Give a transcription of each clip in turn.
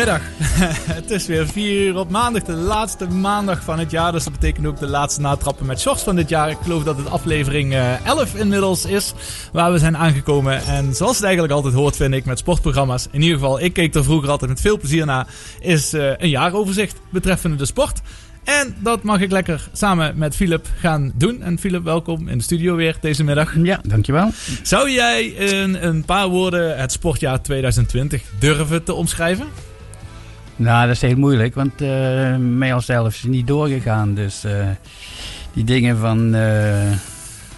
een hele goede middag. het is weer 4 uur op maandag, de laatste maandag van het jaar. Dus dat betekent ook de laatste natrappen met shorts van dit jaar. Ik geloof dat het aflevering eh, 11 inmiddels is, waar we zijn aangekomen. En zoals het eigenlijk altijd hoort, vind ik, met sportprogramma's. In ieder geval, ik keek er vroeger altijd met veel plezier naar. Is eh, een jaaroverzicht betreffende de sport. En dat mag ik lekker samen met Philip gaan doen. En Philip, welkom in de studio weer deze middag. Ja, dankjewel. Zou jij in een paar woorden het sportjaar 2020 durven te omschrijven? Nou, dat is heel moeilijk, want eh mij als zelf is niet doorgegaan. Dus eh, die dingen van eh,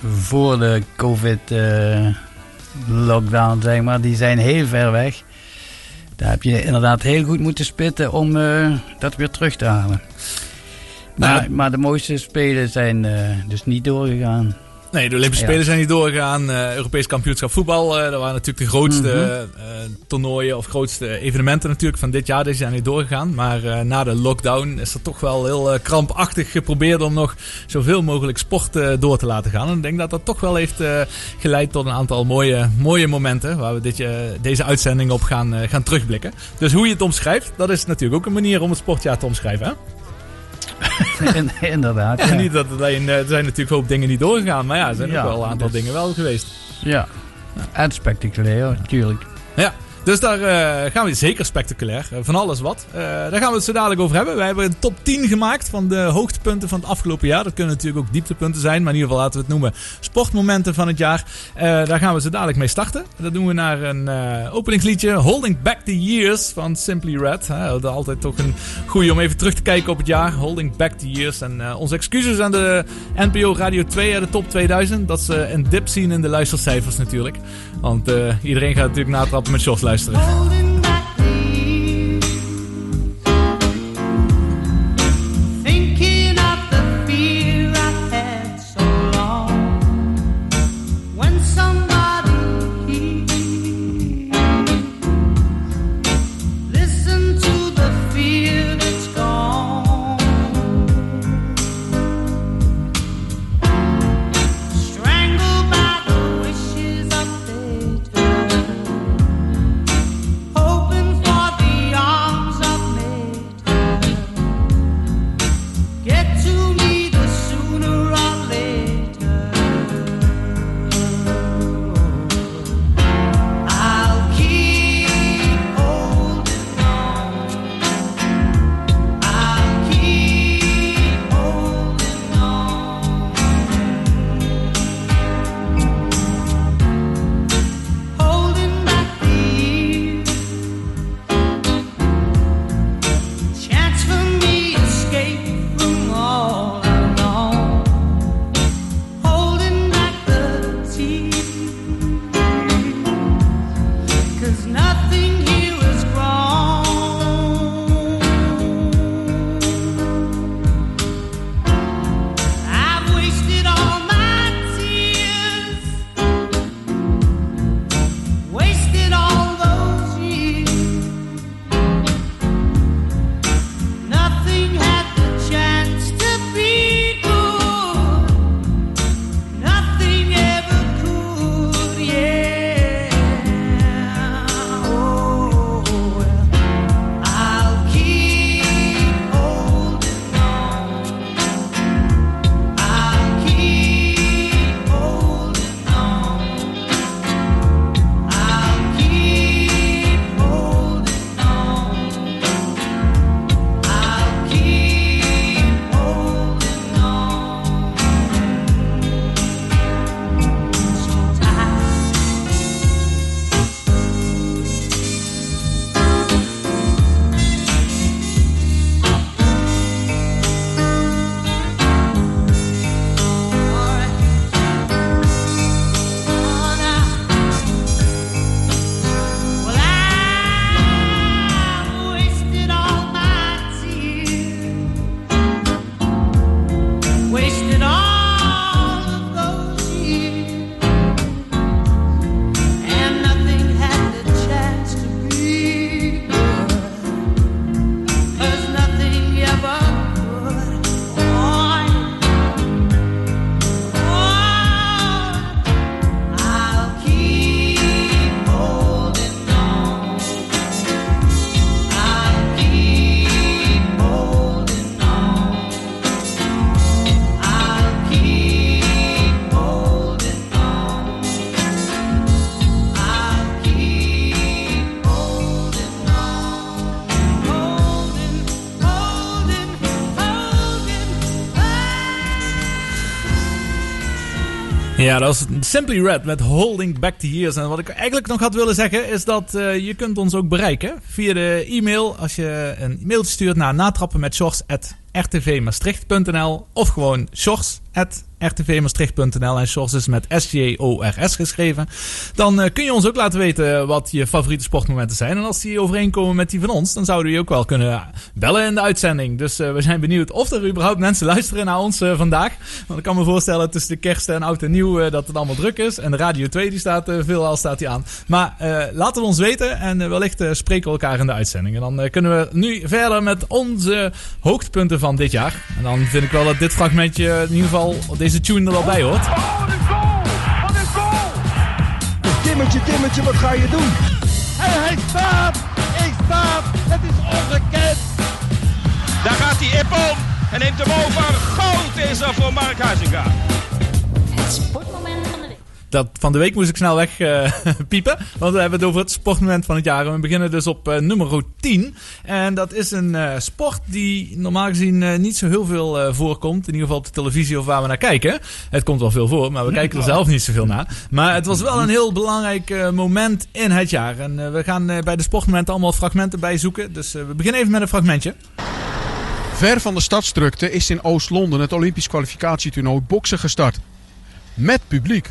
voor de COVID-lockdown, zeg maar, die zijn heel ver weg. Daar heb je inderdaad heel goed moeten spitten om dat weer terug te halen. Maar, maar de mooiste spelen zijn dus niet doorgegaan. Nee, de Olympische. Spelen zijn niet doorgegaan. Eh, Europees kampioenschap voetbal, eh, dat waren natuurlijk de grootste Mhm. eh, toernooien of grootste evenementen natuurlijk van dit jaar. Die zijn niet doorgegaan. Maar na de lockdown is er toch wel heel krampachtig geprobeerd om nog zoveel mogelijk sport door te laten gaan. En ik denk dat dat toch wel heeft geleid tot een aantal mooie, mooie momenten waar we dit, deze uitzending op gaan, gaan terugblikken. Dus hoe je het omschrijft, dat is natuurlijk ook een manier om het sportjaar te omschrijven. Hè? inderdaad. Ja, niet dat alleen, eh, er zijn natuurlijk hoop dingen niet doorgegaan. Maar ja, er zijn ook wel een aantal dus- dingen wel geweest. ja. En spectaculair, natuurlijk. Ja, dus daar eh, gaan we zeker spectaculair. eh, van alles wat. Eh, daar gaan we het zo dadelijk over hebben. Wij hebben een top 10 gemaakt van de hoogtepunten van het afgelopen jaar. Dat kunnen natuurlijk ook dieptepunten zijn. Maar in ieder geval laten we het noemen sportmomenten van het jaar. Daar gaan we zo dadelijk mee starten. Dat doen we naar een openingsliedje. Holding Back the Years van Simply Red. Dat altijd toch een goeie om even terug te kijken op het jaar. Holding Back the Years. En onze excuses aan de NPO Radio 2 uit de top 2000. Dat ze een dip zien in de luistercijfers natuurlijk. Want iedereen gaat natuurlijk natrappen met Jos luisteren. Ja, dat was Simply Red met Holding Back the Years. En wat ik eigenlijk nog had willen zeggen is dat eh, je kunt ons ook bereiken via de e-mail. Als je een mailtje stuurt naar natrappen of gewoon shorts@rtvmaastricht.nl en shorts is met S-J-O-R-S geschreven. Dan eh, kun je ons ook laten weten wat je favoriete sportmomenten zijn. En als die overeenkomen met die van ons, dan zouden we je ook wel kunnen bellen in de uitzending. Dus eh, we zijn benieuwd of er überhaupt mensen luisteren naar ons eh, vandaag. Want ik kan me voorstellen tussen de kerst en oud en nieuw dat het allemaal druk is. En de Radio 2 die staat veelal staat die aan. Maar eh, laat het ons weten en wellicht spreken we elkaar in de uitzending. En dan kunnen we nu verder met onze hoogtepunten van dit jaar. En dan vind ik wel dat dit fragmentje in ieder geval deze tune er wel bij hoort. Timmertje, Timmertje, wat ga je doen? En hij staat! Ik staat! Het is ongekend! Daar gaat hij Ippon en neemt hem over. Goud is er voor Mark Huizinga. Het sportmoment. Dat van de week moest ik snel weg eh, piepen. Want we hebben het over het sportmoment van het jaar. En we beginnen dus op eh, nummer 10. En dat is een eh, sport die normaal gezien niet zo heel veel voorkomt. In ieder geval op de televisie of waar we naar kijken. Het komt wel veel voor, maar we kijken er zelf niet zoveel naar. Maar het was wel een heel belangrijk moment in het jaar. En we gaan bij de sportmomenten allemaal fragmenten bij zoeken. Dus we beginnen even met een fragmentje. Ver van de stadsdrukte is in Oost-Londen het Olympisch kwalificatietoernooi boksen gestart. Met publiek.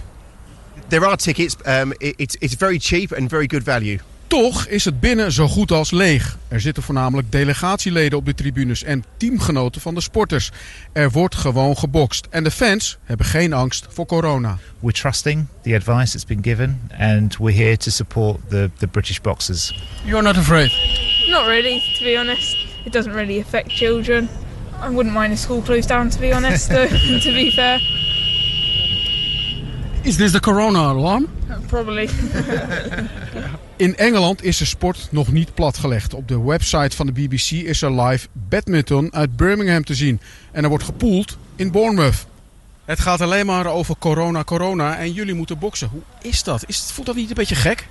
There are tickets. Um, it, it's, it's very cheap and very good value. Toch is het binnen zo goed als leeg. Er zitten voornamelijk delegatieleden op de tribunes en teamgenoten van de sporters. Er wordt gewoon gebokst. En de fans hebben geen angst voor corona. we're trusting the advice that's been given and we're here to support the, the British boxers. You're not afraid? Not really, to be honest. It doesn't really affect children. I wouldn't mind a school closed down, to be honest, though, to be fair. Is this the corona alarm? Probably. In Engeland is de sport nog niet platgelegd. Op de website van de BBC is er live badminton uit Birmingham te zien. En er wordt gepoeld in Bournemouth. Het gaat alleen maar over corona, corona en jullie moeten boksen. Hoe is dat? Is het, voelt dat niet een beetje gek?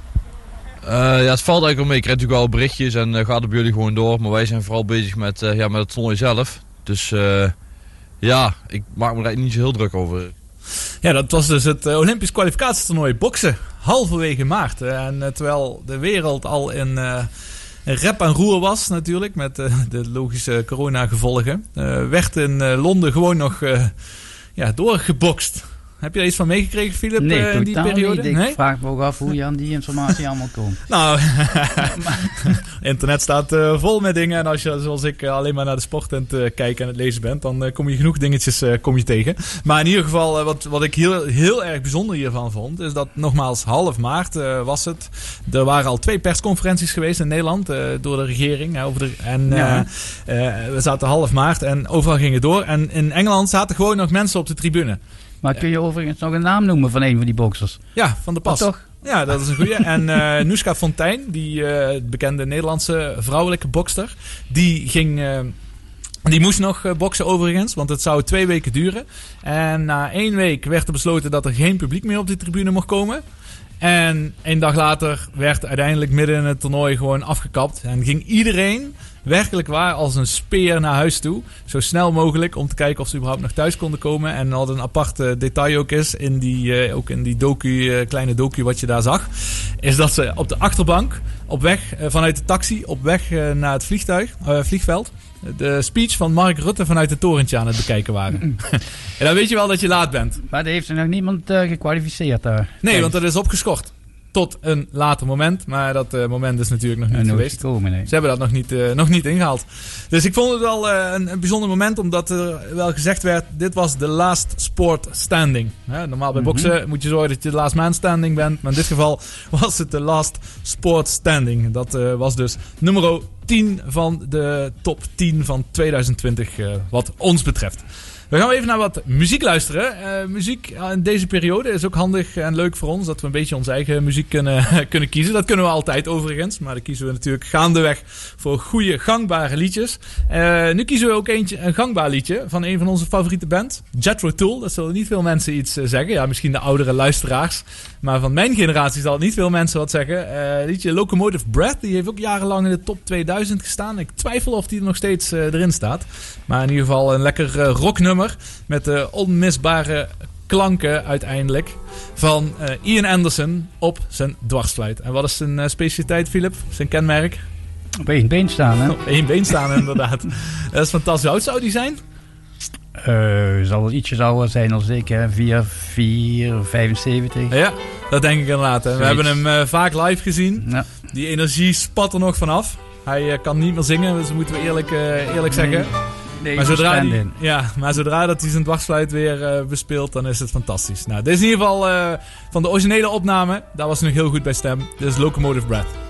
Eh, ja, het valt eigenlijk wel mee. Ik krijg natuurlijk wel berichtjes en eh, gaat op jullie gewoon door. Maar wij zijn vooral bezig met, eh, ja, met het toernooi zelf. Dus eh, ja, ik maak me eigenlijk niet zo heel druk over. Ja, dat was dus het eh, Olympisch kwalificatietoernooi boksen. Halverwege maart. Eh, En eh, terwijl de wereld al in, rep en roer was natuurlijk. Met de logische coronagevolgen. werd in Londen gewoon nog ja, doorgebokst. Heb je daar iets van meegekregen, Philip, Nee, eh, in die periode? niet. Ik vraag me ook af hoe je aan die informatie allemaal komt. Nou, internet staat eh, vol met dingen. En als je, zoals ik, eh, alleen maar naar de sport aan het kijken en het lezen bent, dan kom je genoeg dingetjes kom je tegen. Maar in ieder geval, wat, wat ik heel, heel erg bijzonder hiervan vond, is dat nogmaals half maart was het. Er waren al twee persconferenties geweest in Nederland door de regering. over de, en Ja. we zaten half maart en overal ging het door. En in Engeland zaten gewoon nog mensen op de tribune. Maar kun je overigens nog een naam noemen van een van die boxers? Ja, van de pas. Toch? Ja, dat is een goeie. En eh Noeska Fontijn, die eh, bekende Nederlandse vrouwelijke bokster, die ging... eh, die moest nog boksen overigens, want het zou twee weken duren. En na één week werd er besloten dat er geen publiek meer op de tribune mocht komen. En één dag later werd uiteindelijk midden in het toernooi gewoon afgekapt. En ging iedereen werkelijk waar als een speer naar huis toe. Zo snel mogelijk om te kijken of ze überhaupt nog thuis konden komen. En wat een apart detail ook is, in die, eh, ook in die docu, eh, kleine docu wat je daar zag. Is dat ze op de achterbank, op weg eh, vanuit de taxi, op weg naar het vliegtuig, vliegveld. De speech van Mark Rutte vanuit het torentje aan het bekijken waren. en dan weet je wel dat je laat bent. Maar er heeft er nog niemand gekwalificeerd daar. Nee, want dat is opgeschort. Tot een later moment. Maar dat eh, moment is natuurlijk nog niet geweest. nee. Ze hebben dat nog niet, eh, nog niet ingehaald. Dus ik vond het wel eh, een, een bijzonder moment. Omdat er wel gezegd werd. Dit was de last sport standing. Normaal bij Mhm. boksen moet je zorgen dat je de last man standing bent. Maar in dit geval was het de last sport standing. Dat was dus nummer 10 van de top 10 van 2020. eh, wat ons betreft. We gaan even naar wat muziek luisteren. Eh, muziek in deze periode is ook handig en leuk voor ons. Dat we een beetje onze eigen muziek kunnen, kunnen kiezen. Dat kunnen we altijd overigens. Maar dan kiezen we natuurlijk gaandeweg voor goede, gangbare liedjes. Eh, nu kiezen we ook eentje, een gangbaar liedje van een van onze favoriete bands. Jethro Tull. Dat zullen niet veel mensen iets eh, zeggen. Ja, misschien de oudere luisteraars. Maar van mijn generatie zal niet veel mensen wat zeggen. Liedje Locomotive Breath. Die heeft ook jarenlang in de top 2000 gestaan. Ik twijfel of die er nog steeds erin staat. Maar in ieder geval een lekker eh, Met de onmisbare klanken uiteindelijk van eh, Ian Anderson op zijn dwarsfluit. En wat is zijn eh, specialiteit, Philip? Zijn kenmerk? Op één been staan, hè? Op één been staan, inderdaad. Dat is fantastisch. Hoe oud zou die zijn? Eh, zal wel ietsjes ouder zijn dan ik, hè? 4, 4, 75. Ja, dat denk ik inderdaad. hè. We hebben hem eh, vaak live gezien. Ja. Die energie spat er nog vanaf. Hij eh, kan niet meer zingen, dus moeten we eerlijk, eh, eerlijk Nee. zeggen. Nee, maar, zodra stand die, in. ja, maar zodra dat hij zijn dwarsfluit weer eh, bespeelt, dan is het fantastisch. Nou, dit is in ieder geval eh, van de originele opname. Daar was hij nog heel goed bij stem. Dit is Locomotive Breath.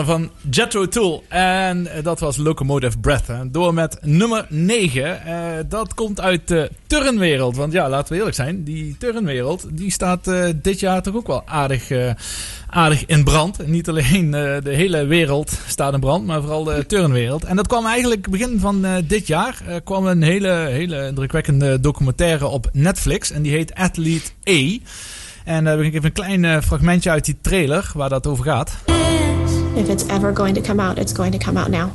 Van Jethro Tull. En eh, dat was Locomotive Breath. Door met nummer 9. Eh, dat komt uit de turnwereld. Want ja, laten we eerlijk zijn. Die turnwereld die staat eh, dit jaar toch ook wel aardig, aardig in brand. Niet alleen de hele wereld staat in brand, maar vooral de turnwereld. En dat kwam eigenlijk begin van dit jaar. kwam een hele, hele indrukwekkende documentaire op Netflix. En die heet Athlete A. En daar heb ik even een klein fragmentje uit die trailer waar dat over gaat. If it's ever going to come out, it's going to come out now.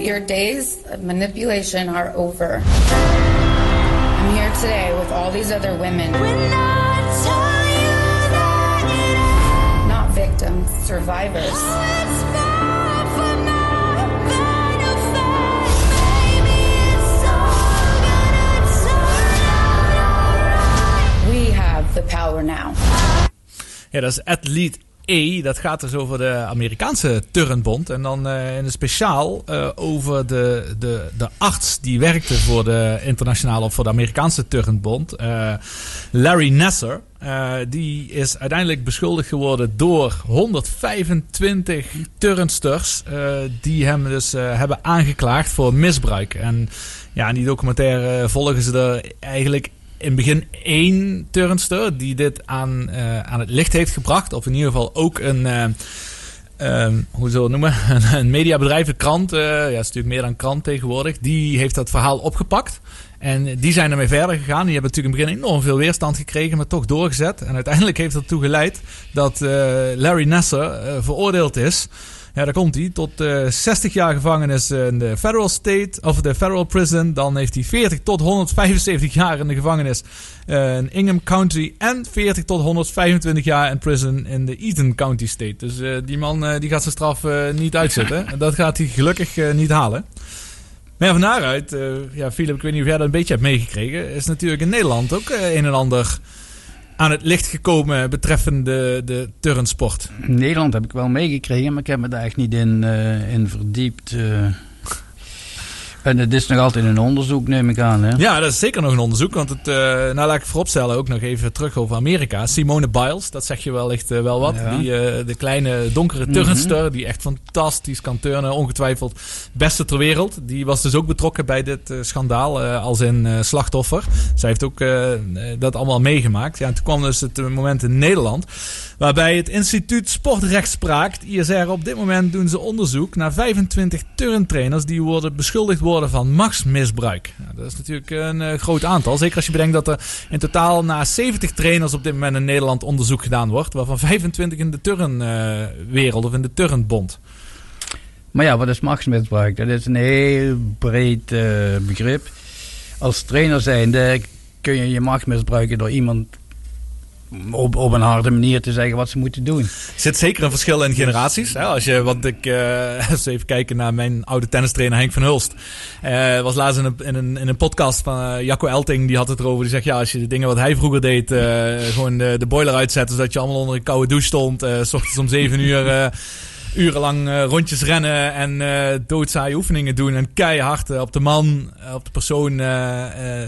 Your days of manipulation are over. I'm here today with all these other women. Not victims, survivors. The power now. Ja, dat is Athlete E. Dat gaat dus over de Amerikaanse Turnbond. En dan eh, in het speciaal eh, over de, de, de arts die werkte voor de internationale of voor de Amerikaanse Turnbond. Eh, Larry Nasser. Die is uiteindelijk beschuldigd geworden door 125 turnsters. die hem dus hebben aangeklaagd voor misbruik. En ja, in die documentaire volgen ze er eigenlijk in begin één turnster die dit aan, eh, aan het licht heeft gebracht. Of in ieder geval ook een, ehm, hoe zullen het noemen? een mediabedrijf, een krant. eh, ja, is natuurlijk meer dan krant tegenwoordig. Die heeft dat verhaal opgepakt. En die zijn ermee verder gegaan. Die hebben natuurlijk in het begin enorm veel weerstand gekregen, maar toch doorgezet. En uiteindelijk heeft dat ertoe geleid dat Larry Nasser veroordeeld is. Ja, daar komt hij. Tot eh 60 jaar gevangenis in de federal state, of de federal prison. Dan heeft hij 40 tot 175 jaar in de gevangenis eh, in Ingham County. En 40 tot 125 jaar in prison in de Eaton County state. Dus eh, die man eh, die gaat zijn straf eh, niet uitzitten. En dat gaat hij gelukkig eh, niet halen. Maar ja, van daaruit, eh, ja, Philip, ik weet niet of jij dat een beetje hebt meegekregen. Is natuurlijk in Nederland ook eh, een en ander aan het licht gekomen betreffende de turnsport. Nederland heb ik wel meegekregen, maar ik heb me daar echt niet in, eh, in verdiept. eh. En het is nog altijd een onderzoek, neem ik aan. Hè? Ja, dat is zeker nog een onderzoek. Want het, eh, nou laat ik vooropstellen ook nog even terug over Amerika. Simone Biles, dat zeg je wellicht eh, wel wat. Ja. Die, eh, de kleine donkere turnster, die echt fantastisch kan turnen. Ongetwijfeld beste ter wereld. Die was dus ook betrokken bij dit schandaal als eh, slachtoffer. Zij heeft ook dat allemaal meegemaakt. Ja, en toen kwam dus het moment in Nederland. Waarbij het instituut Sportrechtspraak, het ISR, op dit moment doen ze onderzoek naar 25 turntrainers die worden beschuldigd worden van machtsmisbruik. Dat is natuurlijk een eh, groot aantal. Zeker als je bedenkt dat er in totaal naar 70 trainers op dit moment in Nederland onderzoek gedaan wordt. Waarvan 25 in de turnwereld of in de turnbond. Maar ja, wat is machtsmisbruik? Dat is een heel breed eh, begrip. Als trainer zijnde kun je je macht misbruiken door iemand op, op een harde manier te zeggen wat ze moeten doen. Er zit zeker een verschil in generaties. Hè? Als je, want ik, eens even kijken naar mijn oude tennistrainer Henk van Hulst. Eh was laatst in een, in een, podcast van eh, Jacco Elting, die had het erover. Die zegt, ja, als je de dingen wat hij vroeger deed, gewoon de, de boiler uitzetten, zodat je allemaal onder een koude douche stond. s ochtends om zeven uur... Urenlang eh, rondjes rennen en eh doodzaaie oefeningen doen. En keihard eh, op de man, op de persoon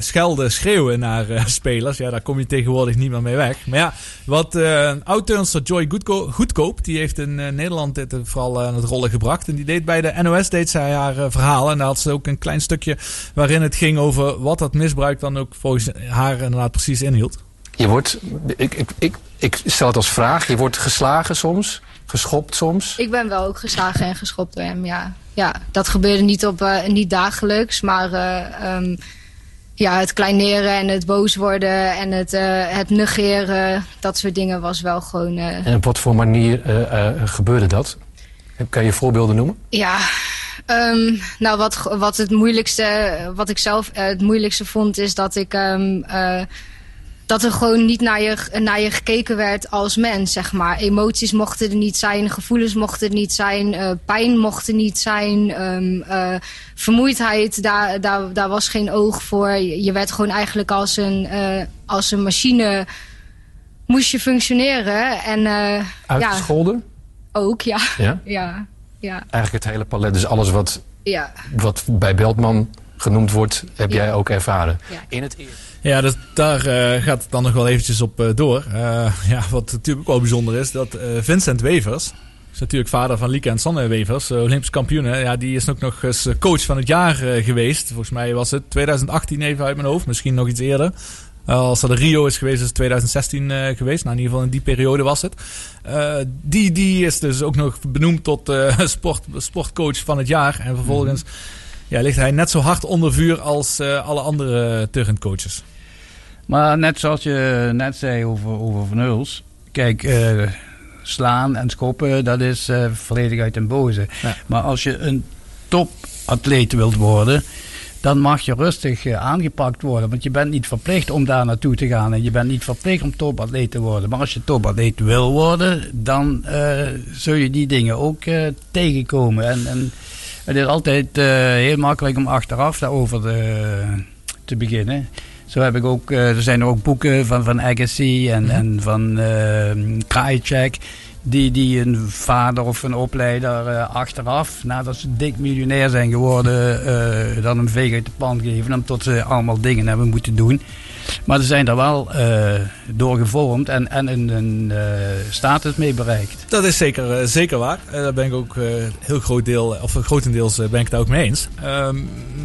schelden, schreeuwen naar spelers. Ja, daar kom je tegenwoordig niet meer mee weg. Maar ja, wat oud-turnster Joy Goedko- Goedkoop, die heeft in Nederland dit vooral aan het rollen gebracht. En die deed bij de NOS deed zij haar verhaal. En daar had ze ook een klein stukje waarin het ging over wat dat misbruik dan ook volgens haar inderdaad precies inhield. Je wordt, ik, ik, ik stel het als vraag, je wordt geslagen soms, geschopt soms. Ik ben wel ook geslagen en geschopt door hem, ja. Ja, dat gebeurde niet, op, eh, niet dagelijks, maar eh, ehm, ja, het kleineren en het boos worden en het, eh, het negeren, dat soort dingen was wel gewoon... En op wat voor manier gebeurde dat? Kan je voorbeelden noemen? Ja, ehm, nou wat, wat het moeilijkste, wat ik zelf het moeilijkste vond, is dat ik ehm, eh, dat er gewoon niet naar je, naar je gekeken werd als mens, zeg maar. Emoties mochten er niet zijn, gevoelens mochten er niet zijn, eh, pijn mocht er niet zijn, ehm, eh, vermoeidheid, daar, daar, daar was geen oog voor. Je, je werd gewoon eigenlijk als een, eh, als een machine moest je functioneren. En, eh, ja, Uitgescholden? ook, ja. Ja? ja, ja, Eigenlijk het hele palet, dus alles wat, ja. wat bij Beltman genoemd wordt, heb jij ook ervaren. In het Ja, dus daar eh, gaat het dan nog wel eventjes op eh, door. Eh, ja, wat natuurlijk ook wel bijzonder is, dat Vincent Wevers, is natuurlijk vader van Lieke en Sanne Wevers, Olympisch kampioen. Ja, die is ook nog eens coach van het jaar geweest. Volgens mij was het 2018 even uit mijn hoofd, misschien nog iets eerder. Als de Rio is geweest, is het 2016 eh, geweest. Nou, in ieder geval in die periode was het. Die, die is dus ook nog benoemd tot sport, sportcoach van het jaar. En vervolgens ja, ligt hij net zo hard onder vuur als alle andere turncoaches. Maar net zoals je net zei over, over Van Huls. Kijk, eh, slaan en schoppen, dat is eh, volledig uit den boze. Maar als je een topatleet wilt worden, dan mag je rustig eh, aangepakt worden. Want je bent niet verplicht om daar naartoe te gaan. En je bent niet verplicht om topatleet te worden. Maar als je topatleet wil worden, dan zul je die dingen ook tegenkomen. En, en het is altijd heel makkelijk om achteraf daarover te, te beginnen. Zo heb ik ook, eh, er zijn er ook boeken van, van Agassi en, en van eh Krajicek. Die, die een vader of een opleider eh, achteraf, nadat ze dik miljonair zijn geworden, eh, dan een veeg uit de pan geven. Omdat ze allemaal dingen hebben moeten doen. Maar ze zijn er wel eh, door gevormd en, en een, eh, status mee bereikt. Dat is zeker, eh, zeker waar. Daar ben ik ook heel groot deel, of grotendeels ben ik het daar ook mee eens. Ehm,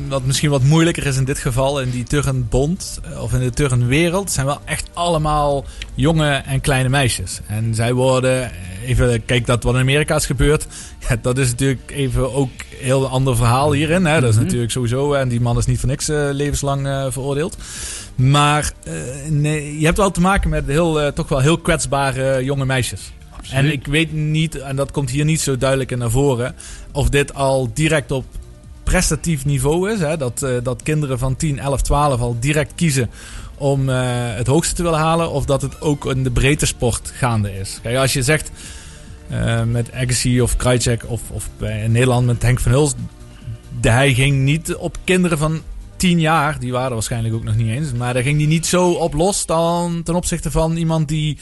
wat misschien wat moeilijker is in dit geval, in die turnbond of in de turnwereld, zijn wel echt allemaal jonge en kleine meisjes. En zij worden, even kijk dat wat in Amerika is gebeurd. Ja, dat is natuurlijk even ook heel ander verhaal hierin. Hè. Dat is Mhm. natuurlijk sowieso, en die man is niet voor niks eh, levenslang eh, veroordeeld. Maar eh, nee, je hebt wel te maken met heel, toch wel heel kwetsbare jonge meisjes. En ik weet niet, en dat komt hier niet zo duidelijk in naar voren, of dit al direct op prestatief niveau is. Hè? Dat, dat kinderen van 10, 11, 12 al direct kiezen om het hoogste te willen halen. Of dat het ook in de breedte sport gaande is. Kijk, als je zegt eh, met Agassi of Krajcek of, of bij, in Nederland met Henk van Huls. Hij ging niet op kinderen van 10 jaar, die waren waarschijnlijk ook nog niet eens. Maar daar ging hij niet zo op los dan ten opzichte van iemand die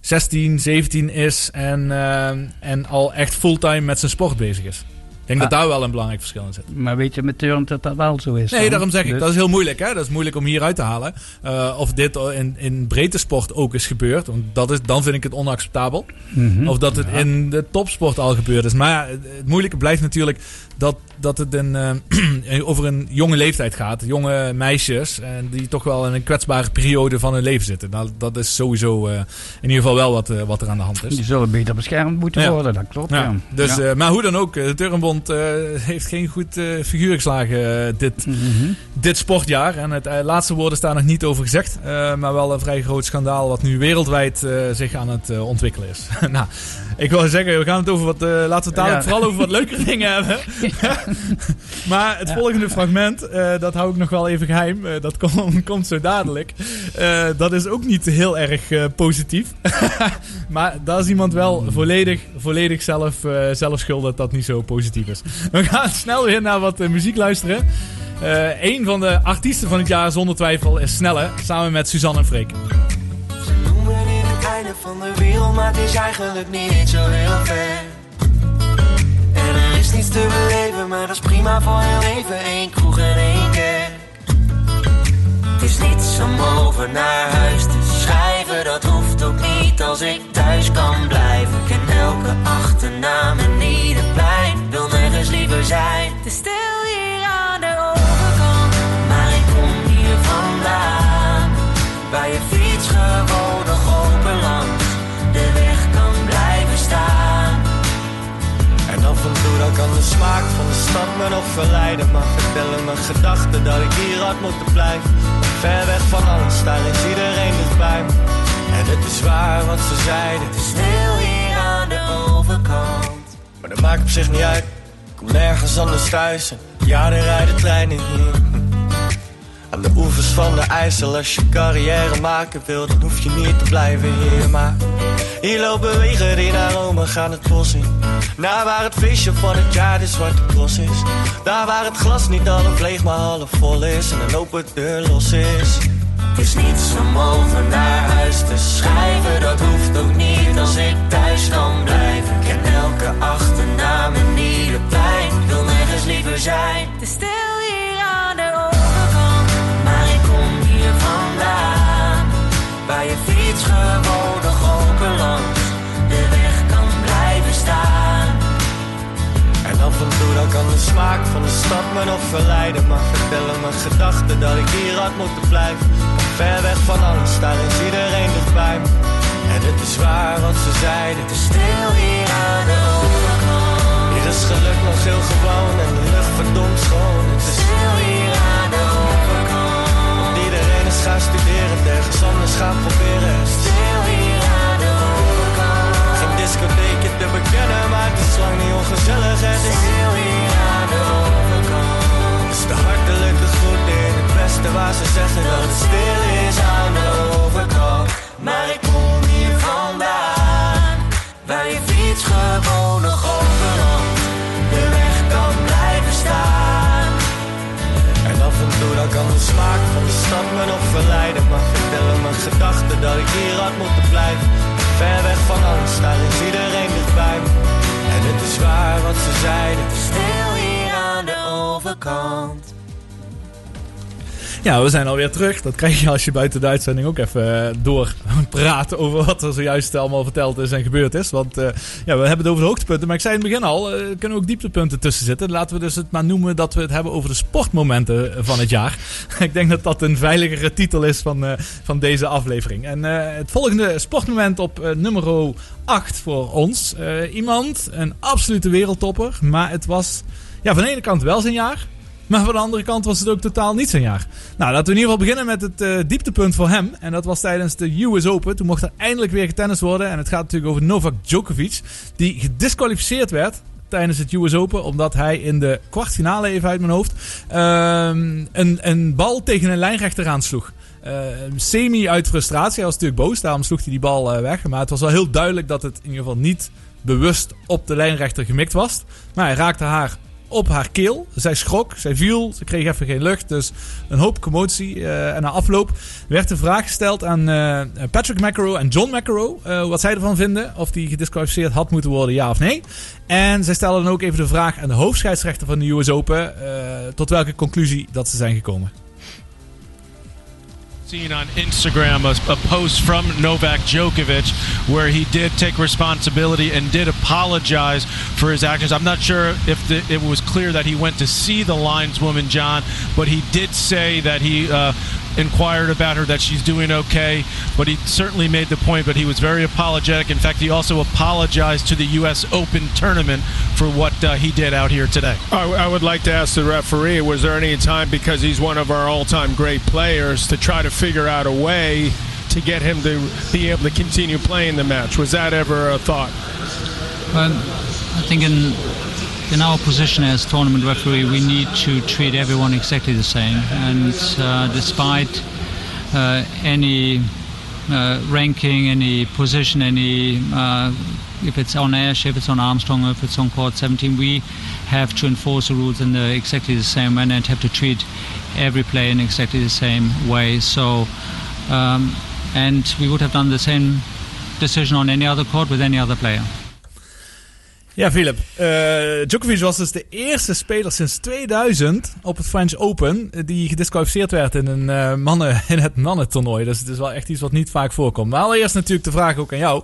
16, 17 is en, eh, en al echt fulltime met zijn sport bezig is. Ik denk dat daar wel een belangrijk verschil in zit. Maar weet je met turn dat dat wel zo is? Nee, dan? daarom zeg ik, Dus- dat is heel moeilijk. Hè? Dat is moeilijk om hieruit te halen. Eh, of dit in, in breedte sport ook is gebeurd. Want dat is, dan vind ik het onacceptabel. Mhm. Of dat het Ja. in de topsport al gebeurd is. Maar ja, het, moeilijke blijft natuurlijk dat, dat het een, eh, over een jonge leeftijd gaat. Jonge meisjes. En die toch wel in een kwetsbare periode van hun leven zitten. Nou, dat is sowieso eh, in ieder geval wel wat, eh, wat er aan de hand is. Die zullen beter beschermd moeten Ja. worden, dat klopt. Ja, Ja. Dus, Ja. eh, maar hoe dan ook, eh, de Turnbond eh, heeft geen goed eh, figuur geslagen eh, dit, Mhm. dit sportjaar. En het laatste woord is daar nog niet over gezegd. maar wel een vrij groot schandaal wat nu wereldwijd zich aan het ontwikkelen is. nou, ik wil zeggen, we gaan het over wat, laten we het Ja. vooral over wat leukere dingen hebben. maar het volgende fragment, dat hou ik nog wel even geheim. Eh, dat kom- komt zo dadelijk. Dat is ook niet heel erg positief. maar daar is iemand wel volledig, volledig zelf, zelf schuld dat dat niet zo positief is. We gaan snel weer naar wat eh, muziek luisteren. Eh een van de artiesten van het jaar zonder twijfel is Snelle, samen met Suzanne en Freek. noemen in het einde van de wereld, maar het is eigenlijk niet zo heel ver. En er is niets te beleven, maar dat is prima voor heel even. Eén kroeg en één kerk. Het is niets om over naar huis te schrijven, dat hoeft ook niet als ik thuis kan blijven. Ik ken elke achternaam en ieder wil liever zijn. Is stil hier aan de overkant, maar ik kom hier vandaan. Waar je fiets gewoon nog open langs de weg kan blijven staan. En af en toe dan kan de smaak van de stad me nog verleiden. Maar vertellen mijn gedachten dat ik hier had moeten blijven. Ver weg van alles, daar is iedereen dichtbij me. En het is waar wat ze zeiden. Het is stil hier aan de overkant. Maar dat maakt op zich niet uit. Kom nergens anders thuis. En ja, er rijden treinen hier. Aan de oevers van de IJssel, als je carrière maken wil, dan hoef je niet te blijven hier. Maar hier lopen wegen naar Rome gaan het bos in. Naar waar het feestje van het jaar de zwarte cross is. Daar waar het glas niet half leeg, maar half vol is. En een open deur los is. Is niets om over naar huis te schrijven, dat hoeft ook niet als ik thuis kan blijven. Elke achternaam en ieder pijn, wil nergens liever zijn. Het is stil hier aan de overkant, maar ik kom hier vandaan. Waar je fiets gewoon nog open langs de weg kan blijven staan. En af en toe dan kan de smaak van de stad me nog verleiden. Maar vertellen mijn gedachten dat ik hier had moeten blijven. Ver weg van alles, daar is iedereen dichtbij me. En het is waar wat ze zeiden. Te stil hier aan de overkant. Hier is geluk nog heel gewoon en de lucht verdomd schoon. Het is stil hier aan de overkant. Iedereen is gaan studeren, ergens anders gaan proberen. Stil hier aan de overkant. Geen discotheekje te bekennen, maar het is lang niet ongezellig. Het is stil hier aan de overkant. Is de hartelijke groet in het beste waar ze zeggen dat het stil is aan de overkant. Maar ik kom bij je fiets gewoon nog overal. De weg kan blijven staan. En af en toe dan kan de smaak van de stad me nog verleiden. Maar vertellen mijn gedachten dat ik hier had moeten blijven. Ver weg van alles, daar is iedereen dichtbij me. En het is waar wat ze zeiden. Stil hier aan de overkant. Ja, we zijn alweer terug. Dat krijg je als je buiten de uitzending ook even eh, door praat over wat er zojuist allemaal verteld is en gebeurd is. Want eh, ja, we hebben het over de hoogtepunten. Maar ik zei in het begin al, eh, er kunnen ook dieptepunten tussen zitten. Laten we dus het maar noemen dat we het hebben over de sportmomenten van het jaar. ik denk dat dat een veiligere titel is van, van deze aflevering. En het volgende sportmoment op nummer 8 voor ons. Iemand, een absolute wereldtopper. Maar het was ja, van de ene kant wel zijn jaar. Maar van de andere kant was het ook totaal niet zijn jaar. Nou, laten we in ieder geval beginnen met het eh, dieptepunt voor hem. En dat was tijdens de US Open. Toen mocht er eindelijk weer getennist worden. En het gaat natuurlijk over Novak Djokovic. Die gedisqualificeerd werd tijdens het US Open. Omdat hij in de kwartfinale, even uit mijn hoofd, ehm, een, een bal tegen een lijnrechter aansloeg. Eh, semi uit frustratie. Hij was natuurlijk boos. Daarom sloeg hij die bal eh, weg. Maar het was wel heel duidelijk dat het in ieder geval niet bewust op de lijnrechter gemikt was. Maar hij raakte haar op haar keel. Zij schrok, zij viel, ze kreeg even geen lucht. Dus een hoop commotie. eh, en na afloop werd de vraag gesteld aan eh, Patrick McEnroe en John McEnroe... eh, wat zij ervan vinden, of die gedisqualificeerd had moeten worden, ja of nee. En zij stelden dan ook even de vraag aan de hoofdscheidsrechter van de US Open... tot welke conclusie dat ze zijn gekomen. Seen on Instagram a, a post from Novak Djokovic where he did take responsibility and did apologize for his actions. I'm not sure if the, it was clear that he went to see the lineswoman, John, but he did say that he uh, inquired about her, that she's doing okay. But he certainly made the point, but he was very apologetic. In fact, he also apologized to the U.S. Open tournament for what uh, he did out here today. I, I would like to ask the referee was there any time, because he's one of our all time great players, to try to figure out a way to get him to be able to continue playing the match? Was that ever a thought? Well, I think in in our position as tournament referee, we need to treat everyone exactly the same. And uh, despite uh, any uh, ranking, any position, any uh, if it's on Ash, if it's on Armstrong, if it's on court 17, we have to enforce the rules in the exactly the same manner and have to treat every player in exactly the same way. So, um, and we would have done the same decision on any other court with any other player. Ja, Philip. eh, Djokovic was dus de eerste speler sinds 2000 op het French Open eh, die gedisqualificeerd werd in, een, eh, mannen, in het mannentoernooi. Dus het is wel echt iets wat niet vaak voorkomt. Maar allereerst natuurlijk de vraag ook aan jou.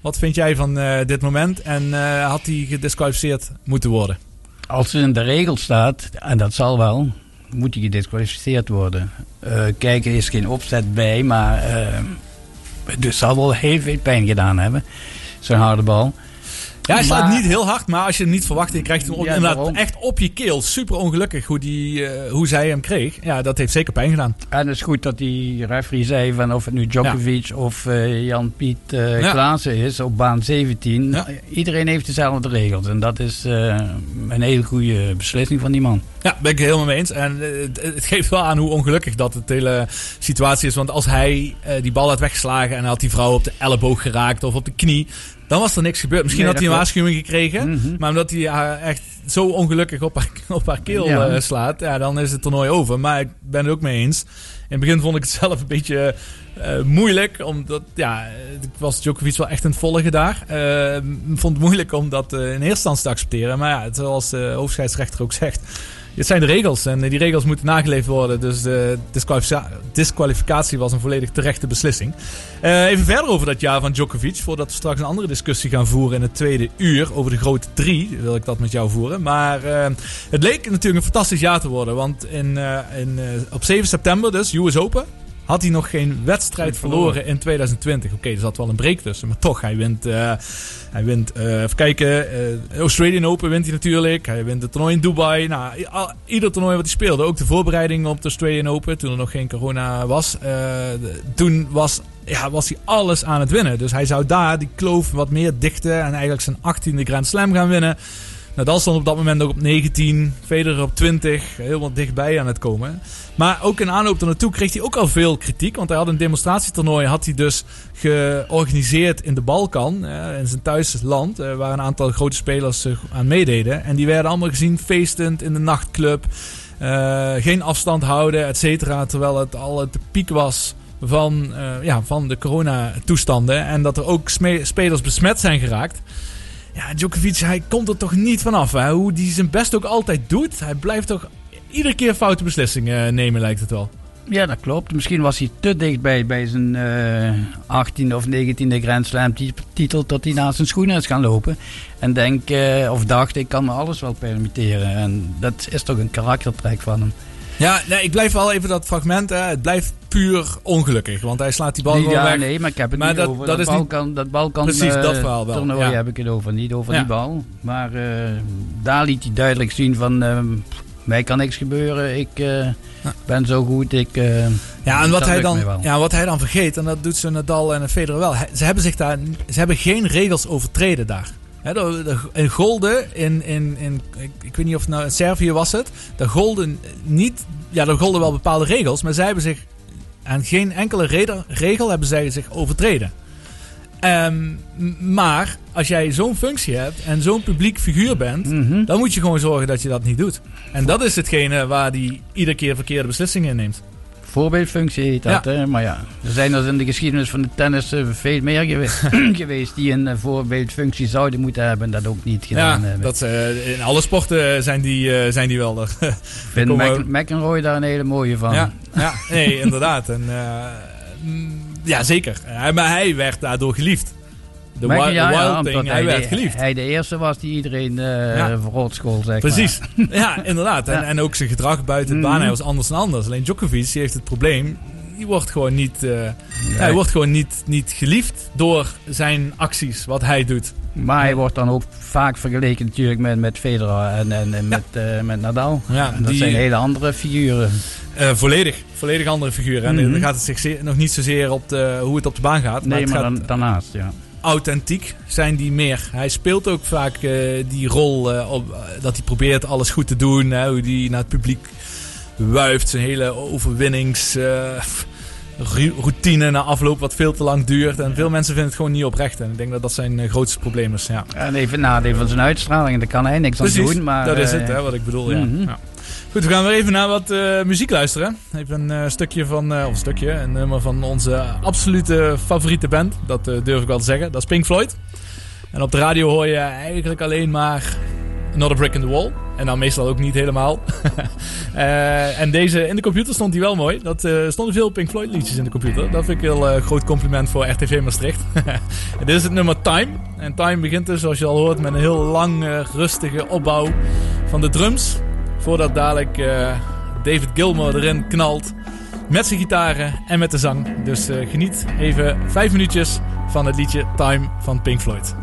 Wat vind jij van dit moment en had hij gedisqualificeerd moeten worden? Als het in de regel staat, en dat zal wel, moet hij gedisqualificeerd worden. Eh kijken is geen opzet bij, maar dus zal wel heel veel pijn gedaan hebben. Zo'n harde bal. Ja, hij slaat Maar- niet heel hard, maar als je het niet verwacht je krijgt hem op, Ja, inderdaad daarom. echt op je keel. Super ongelukkig hoe, die, eh, hoe zij hem kreeg. Ja, dat heeft zeker pijn gedaan. En het is goed dat die referee zei van of het nu Djokovic of eh, Jan-Piet eh Ja. Klaassen is op baan 17. Iedereen heeft dezelfde regels. En dat is eh, een hele goede beslissing van die man. Ja, ben ik het helemaal mee eens. En eh, het, geeft wel aan hoe ongelukkig dat het hele situatie is. Want als hij eh, die bal had weggeslagen en had die vrouw op de elleboog geraakt of op de knie, dan was er niks gebeurd. Misschien Nee, had hij een waarschuwing gekregen. Maar omdat hij haar echt zo ongelukkig op haar, op haar keel Ja. eh, slaat, ja, dan is het toernooi over. Maar ik ben het ook mee eens. In het begin vond ik het zelf een beetje eh, moeilijk. Omdat, ja, ik was Djokovic wel echt een volge daar. Eh, vond het moeilijk om dat eh, in eerste instantie te accepteren. Maar ja, het- zoals de hoofdscheidsrechter ook zegt. Het zijn de regels en eh, die regels moeten nageleefd worden. Dus de disqualifica- disqualificatie was een volledig terechte beslissing. Eh, even verder over dat jaar van Djokovic. Voordat we straks een andere discussie gaan voeren in het tweede uur. Over de grote drie wil ik dat met jou voeren. Maar eh, het leek natuurlijk een fantastisch jaar te worden. Want in, in, op 7 september dus, US Open... Had hij nog geen wedstrijd verloren in 2020. Oké, er zat wel een break tussen. Maar toch, hij wint... eh, hij wint, eh, even kijken, eh Australian Open wint hij natuurlijk. Hij wint het toernooi in Dubai. Nou, ieder toernooi wat hij speelde. Ook de voorbereiding op de Australian Open, toen er nog geen corona was. de- toen was, ja, was hij alles aan het winnen. Dus hij zou daar die kloof wat meer dichten. En eigenlijk zijn 18e Grand Slam gaan winnen. Nadal stond op dat moment ook op 19, Federer op 20, helemaal dichtbij aan het komen. Maar ook in aanloop naartoe kreeg hij ook al veel kritiek, want hij had een demonstratietoernooi, had hij dus georganiseerd in de Balkan, eh, in zijn thuisland, eh, waar een aantal grote spelers aan meededen. En die werden allemaal gezien feestend in de nachtclub. Eh, geen afstand houden, et cetera. Terwijl het al het piek was van, eh, ja, van de coronatoestanden. En dat er ook spelers besmet zijn geraakt. Ja, Djokovic, hij komt er toch niet vanaf. Hè? Hoe die zijn best ook altijd doet. Hij blijft toch iedere keer foute beslissingen eh, nemen, lijkt het wel. Ja, dat klopt. Misschien was hij te dichtbij bij zijn eh 18e of 19e Grand Slam ti- titel tot hij naast zijn schoenen is gaan lopen. En denk, eh, of dacht, ik kan me alles wel permitteren. En dat is toch een karaktertrek van hem. Ja, nee, ik blijf wel even dat fragment. Hè. Het blijft puur ongelukkig. Want hij slaat die bal gewoon ja, weg. nee, maar ik heb het Maar niet dat- over dat dat, is niet- Balkan, dat Balkan Precies, eh, dat verhaal wel, toernooi ja. heb ik het over. Niet over Ja. die bal. Maar eh, daar liet hij duidelijk zien van... ehm, mij kan niks gebeuren. Ik eh, ben zo goed. Ik, eh, Ja, en wat hij, dan, ja, wat hij dan vergeet, en dat doet ze Nadal en Federer wel. hij- Ze hebben, zich daar, ze hebben geen regels overtreden daar. Hè, de- de- golden, in, in, in, ik, ik weet niet of het nou in Servië was het. Daar golden niet, ja, daar golden wel bepaalde regels, maar zij hebben zich aan geen enkele regel hebben zij zich overtreden. Ehm, maar als jij zo'n functie hebt en zo'n publiek figuur bent, Mhm. dan moet je gewoon zorgen dat je dat niet doet. En dat is hetgene waar hij iedere keer verkeerde beslissingen in neemt. Voorbeeldfunctie heet dat, Ja. hè? maar ja. Er zijn er in de geschiedenis van de tennis eh, veel meer gewe- geweest die een eh, voorbeeldfunctie zouden moeten hebben en dat ook niet gedaan Ja, hebben. dat, eh, in alle sporten zijn die, zijn die wel er. Ik vind Mc- McEnroe daar een hele mooie van. Ja, ja, nee, inderdaad. En, mm, ja, zeker. Maar hij werd daardoor geliefd. De Mc- wild, ja, thing, hij de- werd geliefd. Hij de eerste was die iedereen eh Ja. verrot school, zeg Precies. maar. Ja, inderdaad. En, en ook zijn gedrag buiten het Mhm. baan, hij was anders dan anders. Alleen Djokovic heeft het probleem, die wordt gewoon niet, eh, hij wordt gewoon niet, niet geliefd door zijn acties, wat hij doet. Maar hij wordt dan ook vaak vergeleken natuurlijk met, met Federer en, en, en met, eh, met Nadal. Ja, dat die- zijn hele andere figuren. Volledig, volledig andere figuren. En Mhm. dan gaat het zich nog niet zozeer op de, hoe het op de baan gaat. Nee, maar gaat dan, daarnaast, ja. Authentiek zijn die meer. Hij speelt ook vaak eh, die rol eh, op, eh, dat hij probeert alles goed te doen. Hè, hoe hij naar het publiek wuift. Zijn hele overwinnings... eh, ru- routine na afloop wat veel te lang duurt. En veel mensen vinden het gewoon niet oprecht. En ik denk dat dat zijn grootste probleem is. Ja. En even nadeel van zijn uitstraling, daar kan hij niks Precies, aan doen. Maar, dat is het hè, wat ik bedoel. Ja. mhm. Ja. Goed, we gaan weer even naar wat eh, muziek luisteren. Even een eh, stukje van, eh, of een stukje, een nummer van onze absolute favoriete band. Dat durf ik wel te zeggen. Dat is Pink Floyd. En op de radio hoor je eigenlijk alleen maar Another Brick in the Wall. En dan meestal ook niet helemaal. En deze, in de computer stond die wel mooi. Dat stonden veel Pink Floyd liedjes in de computer. Dat vind ik een heel groot compliment voor RTV Maastricht. dit is het nummer Time. En Time begint dus, zoals je al hoort, met een heel lang, rustige opbouw van de drums. Voordat dadelijk eh, David Gilmour erin knalt. Met zijn gitaren en met de zang. Dus eh, geniet even vijf minuutjes van het liedje Time van Pink Floyd.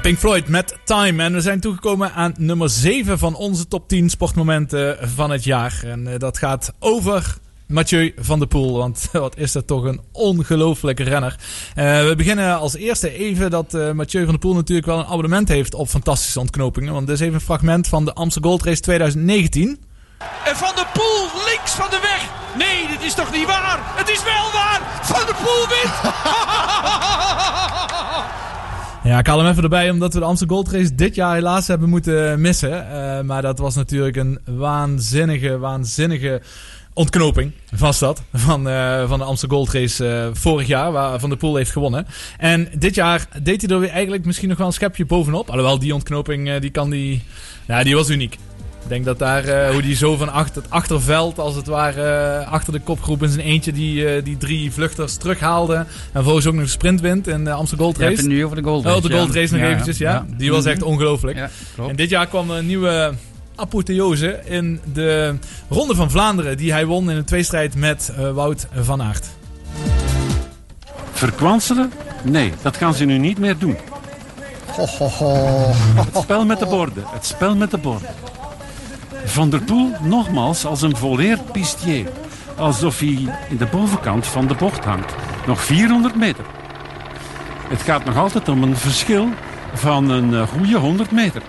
Pink Floyd met Time. En we zijn toegekomen aan nummer 7 van onze top 10 sportmomenten van het jaar. En eh, dat gaat over Mathieu van der Poel. Want wat is dat toch een ongelofelijke renner. Eh, we beginnen als eerste even dat eh, Mathieu van der Poel natuurlijk wel een abonnement heeft op fantastische ontknopingen. Want dit is even een fragment van de Amsterdam Gold Race 2019. En Van der Poel links van de weg. Nee, dit is toch niet waar? Het is wel waar. Van der Poel wint. Ja, ik haal hem even erbij omdat we de Amsterdam Gold Race dit jaar helaas hebben moeten missen. Eh, maar dat was natuurlijk een waanzinnige, waanzinnige ontknoping was dat. Van, eh, van de Amsterdam Gold Race eh, vorig jaar, waar Van der Poel heeft gewonnen. En dit jaar deed hij er weer eigenlijk misschien nog wel een schepje bovenop. Alhoewel, die ontknoping, die kan die... Ja, die was uniek. Ik denk dat daar, eh, hoe die zo van achter, het achterveld, als het ware, eh, achter de kopgroep in zijn eentje die, eh, die drie vluchters terughaalde. En vervolgens ook nog de sprint wint in de Amsterdam Gold Je Race. hebt het nu over de Gold Oh, Race, de Gold ja. Race nog Ja, eventjes, ja. ja. Die was echt ongelooflijk. En dit jaar kwam er een nieuwe apotheose in de Ronde van Vlaanderen. Die hij won in een tweestrijd met eh, Wout van Aert. Verkwanselen? Nee, dat gaan ze nu niet meer doen. Het spel met de borden. Het spel met de borden. Van der Poel nogmaals als een volleerd pistier. Alsof hij in de bovenkant van de bocht hangt. Nog 400 meter. Het gaat nog altijd om een verschil van een eh, goede 100 meter.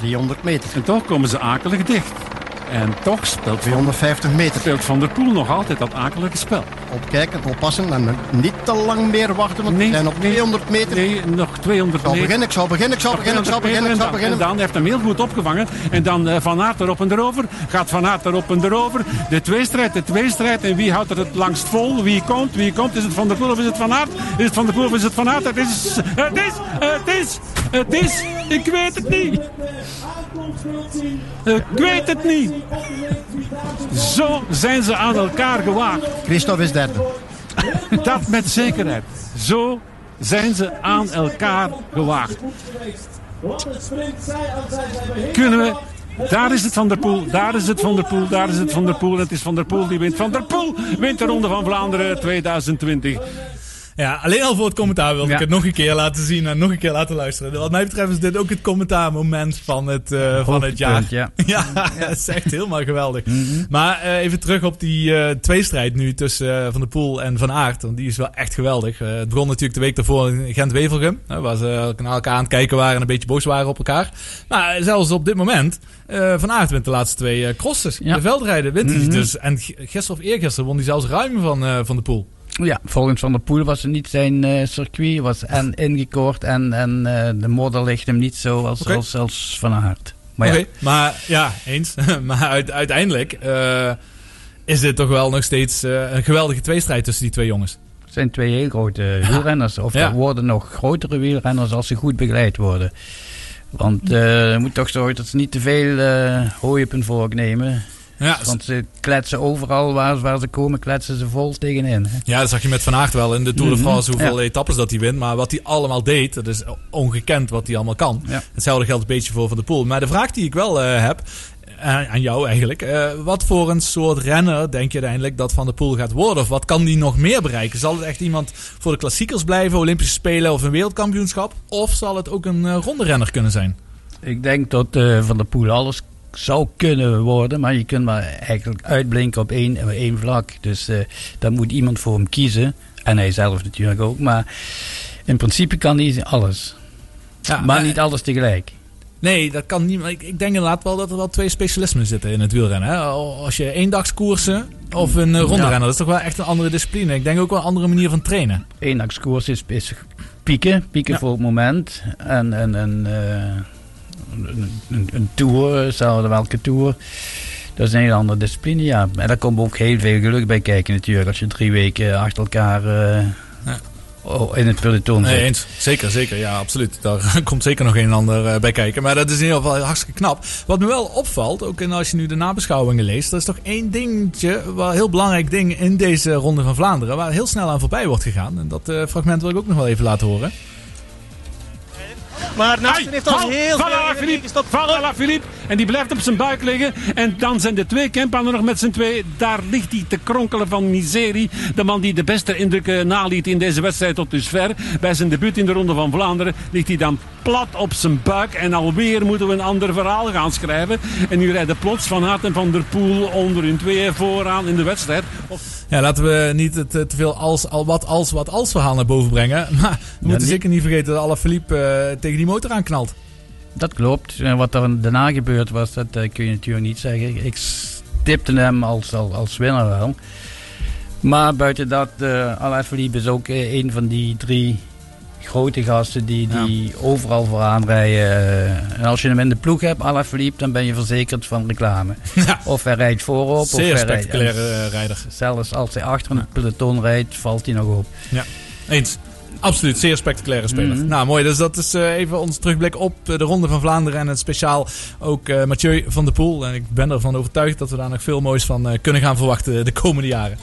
300 meter. En toch komen ze akelig dicht. En toch speelt 250 meter. Speelt Van der Poel nog altijd dat akelige spel. Opkijken, oppassen en niet te lang meer wachten, want we zijn op 200 meter. Nee, nog 200 Ik zal meter. beginnen, ik zal beginnen, ik zal beginnen, ik zal 200 beginnen, ik zal meter en dan- beginnen. En dan heeft hem heel goed opgevangen. En dan eh, Van Aert erop en erover. Gaat Van Aert erop en erover. De tweestrijd, de tweestrijd. En wie houdt er het langst vol? Wie komt? Wie komt? Is het Van der Poel of is het Van Aert? Is het Van der Poel of is het Van Aert? Het is... Het is... Het is... Het is... Ik weet het niet. Ik weet het niet. Zo zijn ze aan elkaar gewaagd. Christophe is derde. Dat met zekerheid. Zo zijn ze aan elkaar gewaagd. Kunnen we... Daar is het Van der Poel, daar is het Van der Poel, daar is het Van der Poel. Het is Van der Poel die wint. Van der Poel wint de Ronde van Vlaanderen 2020. Ja, alleen al voor het commentaar wilde ik het nog een keer laten zien en nog een keer laten luisteren. Wat mij betreft is dit ook het commentaarmoment van het, eh, van het jaar. Ja. ja, het is echt helemaal geweldig. Maar eh, even terug op die eh, tweestrijd nu tussen Van der Poel en Van Aert. Want die is wel echt geweldig. Het begon natuurlijk de week daarvoor in Gent-Wevelgem. waar ze naar elkaar aan het kijken waren en een beetje boos waren op elkaar. Maar zelfs op dit moment, Van Aert wint de laatste twee crosses. De veldrijden wint hij Mhm. dus. En gisteren of eergisteren won hij zelfs ruim van, van de Poel. Ja, volgens Van der Poel was het niet zijn eh, circuit. Was en ingekort en, en eh, de modder ligt hem niet zo als, als, als Van Aert. Maar ja, maar ja, eens. maar uit- uiteindelijk eh, is dit toch wel nog steeds een geweldige tweestrijd tussen die twee jongens. het zijn twee heel grote wielrenners. Of Ja. er worden nog grotere wielrenners als ze goed begeleid worden. Want je moet toch zorgen dat ze niet te veel hooi op hun vork nemen. Ja, Want ze kletsen overal waar, waar ze komen, kletsen ze vol tegenin. Hè. Ja, dat zag je met Van Aert wel in de Tour de Mhm, France, hoeveel ja. etappes dat hij wint. Maar wat hij allemaal deed, dat is ongekend wat hij allemaal kan. Ja. Hetzelfde geldt een beetje voor Van der Poel. Maar de vraag die ik wel eh, heb, eh, aan jou eigenlijk. eh, wat voor een soort renner denk je uiteindelijk dat Van der Poel gaat worden? Of wat kan die nog meer bereiken? Zal het echt iemand voor de klassiekers blijven, Olympische Spelen of een wereldkampioenschap? Of zal het ook een uh, ronde renner kunnen zijn? Ik denk dat Van der Poel alles zou kunnen worden, maar je kunt maar eigenlijk uitblinken op één, één vlak. Dus eh daar moet iemand voor hem kiezen. En hij zelf natuurlijk ook. Maar in principe kan hij alles. Ja, maar eh, niet alles tegelijk. Nee, dat kan niet. Maar ik, ik denk inderdaad wel dat er wel twee specialismen zitten in het wielrennen. Hè? Als je eendagskoersen of een uh, ronde Ja. renner, dat is toch wel echt een andere discipline. Ik denk ook wel een andere manier van trainen. Eendagskoers is, is pieken, pieken voor het moment. En, en, en eh, een, tour, hetzelfde welke tour. Dat is een hele andere discipline, ja. En daar komt ook heel veel geluk bij kijken natuurlijk. Als je drie weken achter elkaar eh, oh, in het peloton zit. Nee, eens. Zeker, zeker. Ja, absoluut. Daar komt zeker nog een en ander eh, bij kijken. Maar dat is in ieder geval hartstikke knap. Wat me wel opvalt, ook als je nu de nabeschouwingen leest, dat is toch één dingetje, wel een heel belangrijk ding in deze Ronde van Vlaanderen, waar heel snel aan voorbij wordt gegaan. En dat eh, fragment wil ik ook nog wel even laten horen. Maar Naast heeft al heel veel à la Philippe, val à la Philippe. En die blijft op zijn buik liggen. En dan zijn de twee Kempanen nog met z'n twee. Daar ligt hij te kronkelen van miserie. De man die de beste indrukken naliet in deze wedstrijd tot dusver. Bij zijn debuut in de Ronde van Vlaanderen ligt hij dan plat op zijn buik. En alweer moeten we een ander verhaal gaan schrijven. En nu rijden plots Van Aert en Van der Poel onder hun tweeën vooraan in de wedstrijd. Ja, laten we niet het eh, te veel als, al wat als, wat als verhaal naar boven brengen. Maar we moeten niet- zeker niet vergeten dat Alaphilippe eh tegen die motor aanknalt. Dat klopt. En wat er daarna gebeurd was, dat eh, kun je natuurlijk niet zeggen. Ik stipte hem als, als, als winnaar wel. Maar buiten dat, uh, Alaphilippe is ook eh, een van die drie grote gasten die, die overal vooraan rijden. Eh, En als je hem in de ploeg hebt, Alaphilippe, dan ben je verzekerd van reclame. Of hij rijdt voorop. Zeer of hij rijdt- spectaculaire, eh, rijder. Zelfs als hij achter een peloton rijdt, valt hij nog op. Ja, eens. Absoluut, zeer spectaculaire speler. Mhm. Nou, mooi. Dus dat is eh, even ons terugblik op eh, de Ronde van Vlaanderen. En het speciaal ook eh, Mathieu van der Poel. En ik ben ervan overtuigd dat we daar nog veel moois van kunnen gaan verwachten de komende jaren.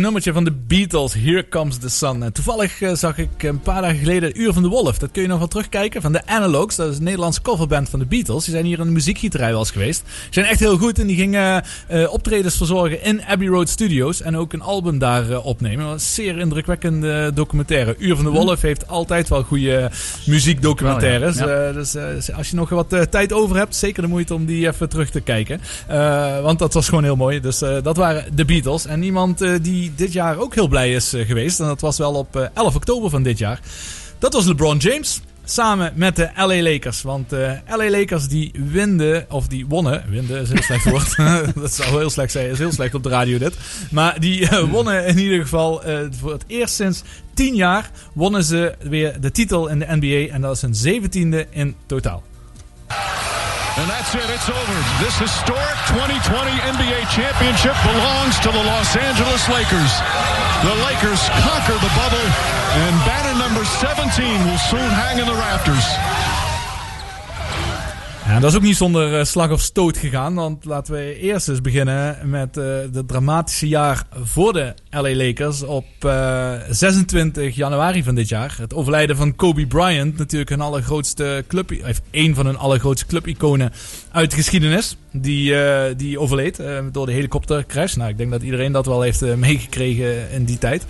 Nummertje van de Beatles. Here Comes the Sun. En toevallig eh, zag ik een paar dagen geleden Uur van de Wolf. Dat kun je nog wel terugkijken. Van de Analogs. Dat is een Nederlandse coverband van de Beatles. Die zijn hier in de muziekgieterij wel eens geweest. Die zijn echt heel goed. En die gingen eh, optredens verzorgen in Abbey Road Studios. En ook een album daar eh, opnemen. Een zeer indrukwekkende documentaire. Uur van de Wolf heeft altijd wel goede muziekdocumentaires. Wel, ja. Eh, dus als je nog wat tijd over hebt, zeker de moeite om die even terug te kijken. Want dat was gewoon heel mooi. Dus dat waren de Beatles. En iemand eh, die dit jaar ook heel blij is eh, geweest. En dat was wel op eh, 11 oktober van dit jaar. Dat was LeBron James. Samen met de LA Lakers. Want de LA Lakers die winden, of die wonnen. Winden is een heel slecht woord. dat zou heel slecht zijn. is heel slecht op de radio dit. Maar die eh, wonnen in ieder geval eh, voor het eerst sinds 10 jaar. Wonnen ze weer de titel in de NBA. En dat is hun zeventiende in totaal. And that's it. It's over. This historic 2020 NBA championship belongs to the Los Angeles Lakers. The Lakers conquer the bubble, and banner number 17 will soon hang in the rafters. Dat is ook niet zonder eh, slag of stoot gegaan. Want laten we eerst eens beginnen met eh het dramatische jaar voor de LA Lakers. Op eh, 26 januari van dit jaar. Het overlijden van Kobe Bryant. Natuurlijk hun allergrootste club. Of één van hun allergrootste clubiconen uit de geschiedenis. Die, eh, die overleed eh, door de helikoptercrash. Nou, ik denk dat iedereen dat wel heeft eh, meegekregen in die tijd.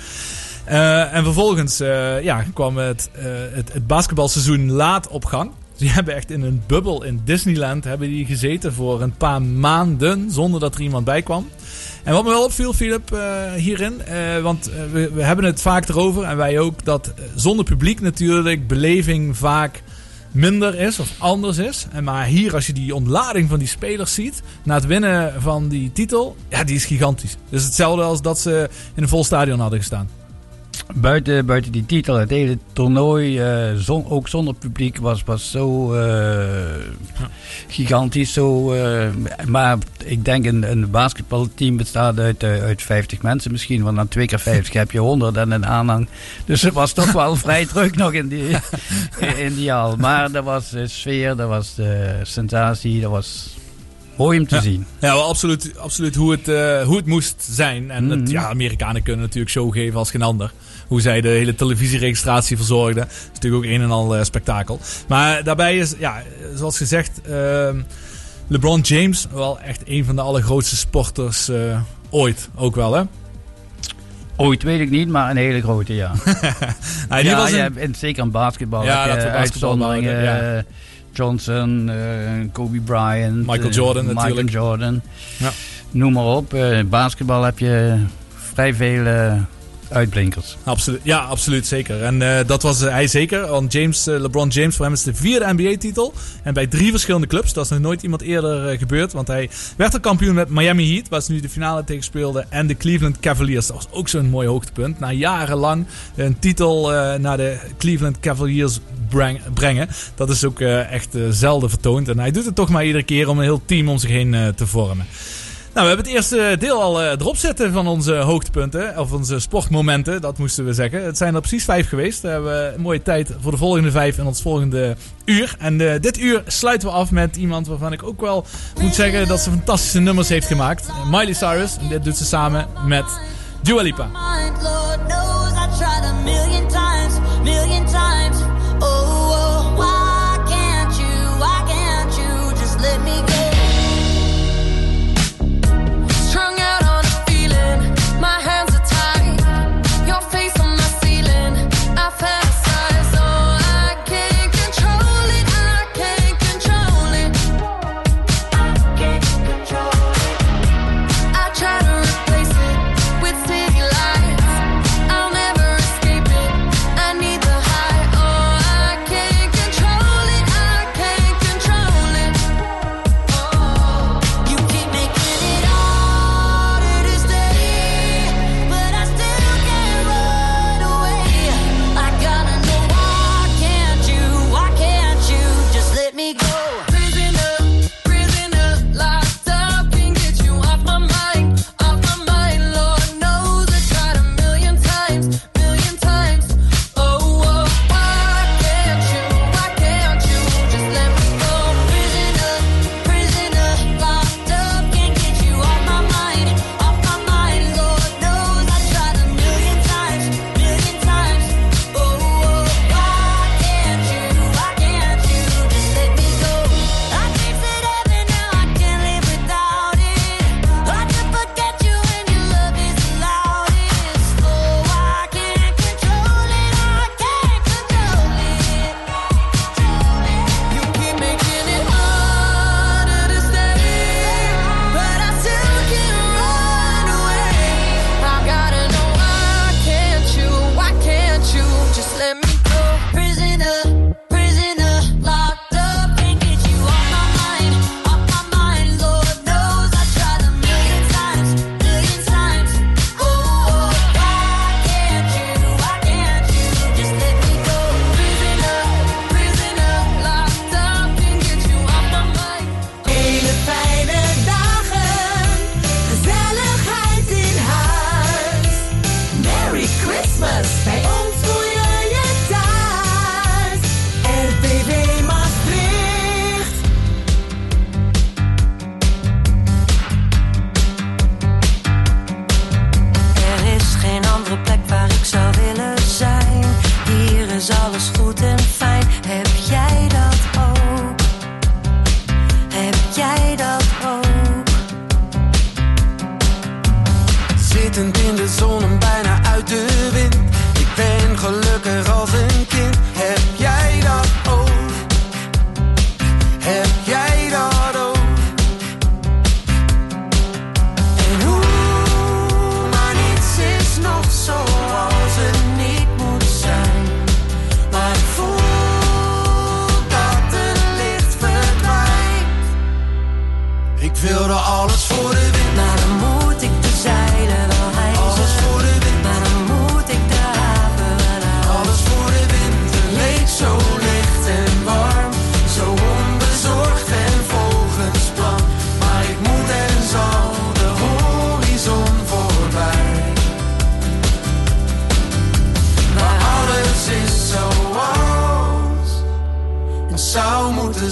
Eh, en vervolgens eh, ja, kwam het, eh, het, het basketbalseizoen laat op gang. Die hebben echt in een bubbel in Disneyland hebben die gezeten voor een paar maanden zonder dat er iemand bij kwam. En wat me wel opviel, Philip, eh, hierin, eh, want eh, we, we hebben het vaak erover en wij ook, dat zonder publiek natuurlijk beleving vaak minder is of anders is. En maar hier, als je die ontlading van die spelers ziet na het winnen van die titel, ja, die is gigantisch. Dus hetzelfde als dat ze in een vol stadion hadden gestaan. Buiten, buiten die titel, het hele toernooi, eh, zon, ook zonder publiek, was, was zo eh, gigantisch. Zo, eh, maar ik denk een, een basketbalteam bestaat uit, uit 50 mensen misschien. Want dan twee keer 50 heb je 100 en een aanhang. Dus het was toch wel vrij druk nog in die, in die hal. Maar er was de sfeer, er was de sensatie, dat was mooi om te Ja. zien. Ja, wel absoluut, absoluut hoe, het, hoe het moest zijn. En het, Mhm. ja, Amerikanen kunnen natuurlijk show geven als geen ander. Hoe zij de hele televisieregistratie verzorgden. Dat is natuurlijk ook een en al eh, spektakel. Maar daarbij is, ja, zoals gezegd, ehm, LeBron James wel echt een van de allergrootste sporters eh, ooit. Ook wel, hè? Ooit weet ik niet, maar een hele grote, ja. Nou, die ja, was een- ja, en zeker aan basketbal. Ja, dat we basketbal uitzonderingen, ja. eh, Johnson, eh, Kobe Bryant. Michael eh, Jordan Michael natuurlijk. Jordan. Ja. Noem maar op. Eh, basketbal heb je vrij veel eh, uitblinkers. Absoluut, ja, absoluut, zeker. En eh, dat was eh, hij zeker. Want James, eh, LeBron James, voor hem is de vierde NBA-titel. En bij drie verschillende clubs. Dat is nog nooit iemand eerder gebeurd. Want hij werd er kampioen met Miami Heat, waar ze nu de finale tegen speelden. En de Cleveland Cavaliers. Dat was ook zo'n mooi hoogtepunt. Na jarenlang een titel naar de Cleveland Cavaliers breng- brengen. Dat is ook echt zelden vertoond. En hij doet het toch maar iedere keer om een heel team om zich heen te vormen. Nou, we hebben het eerste deel al eh, erop zitten van onze hoogtepunten. Of onze sportmomenten, dat moesten we zeggen. Het zijn er precies vijf geweest. We hebben een mooie tijd voor de volgende vijf in ons volgende uur. En eh, dit uur sluiten we af met iemand waarvan ik ook wel moet zeggen dat ze fantastische nummers heeft gemaakt. Miley Cyrus. En dit doet ze samen met Dua Lipa.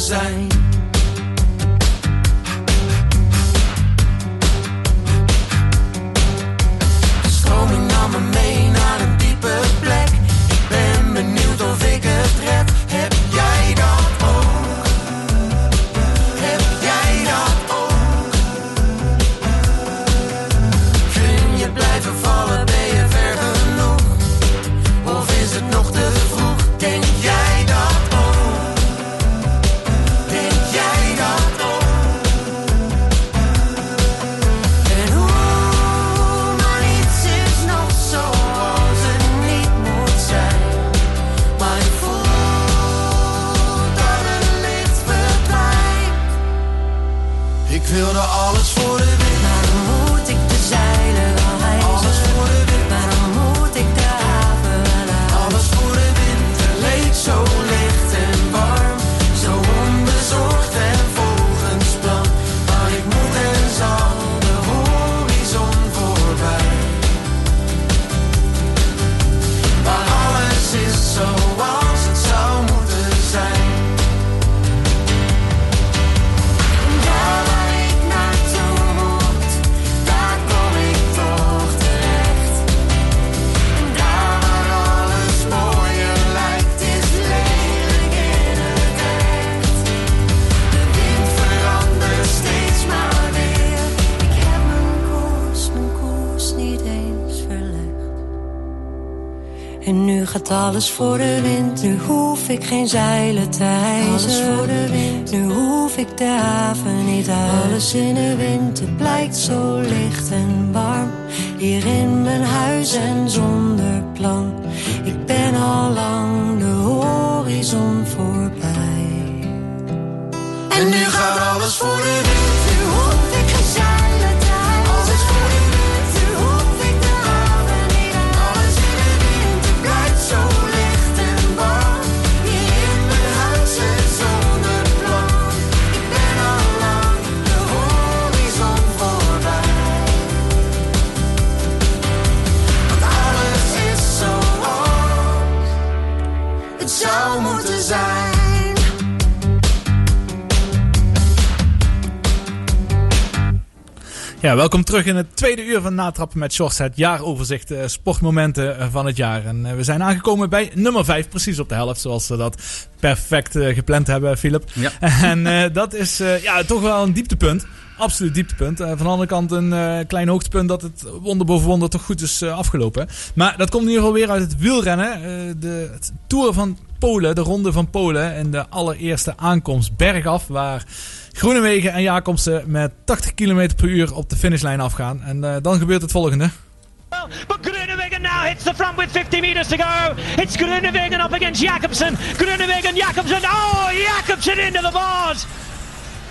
Zijn. Alles voor de wind. Nu hoef ik geen zeilen te hijsen. Alles voor de wind. Nu hoef ik de haven niet uit. Alles in de wind. Het blijkt zo licht en welkom terug in het tweede uur van Natrappen met Shorts. Het jaaroverzicht eh, sportmomenten eh, van het jaar. En eh, we zijn aangekomen bij nummer 5, precies op de helft. Zoals we dat perfect gepland hebben, Philip. Ja. En dat is ja, toch wel een dieptepunt. Absoluut dieptepunt. Eh, van de andere kant een eh, klein hoogtepunt dat het wonder boven wonder toch goed is eh, afgelopen. Maar dat komt in ieder geval weer uit het wielrennen. De Tour van Polen, de ronde van Polen. En de allereerste aankomst bergaf. Waar Groenewegen en Jacobsen met 80 km per uur op de finishlijn afgaan. En dan gebeurt het volgende. But Groenewegen now hits the front with 50 meters to go. It's Groenewegen up against Jakobsen. Groenewegen, Jakobsen. Oh, Jakobsen into the bars.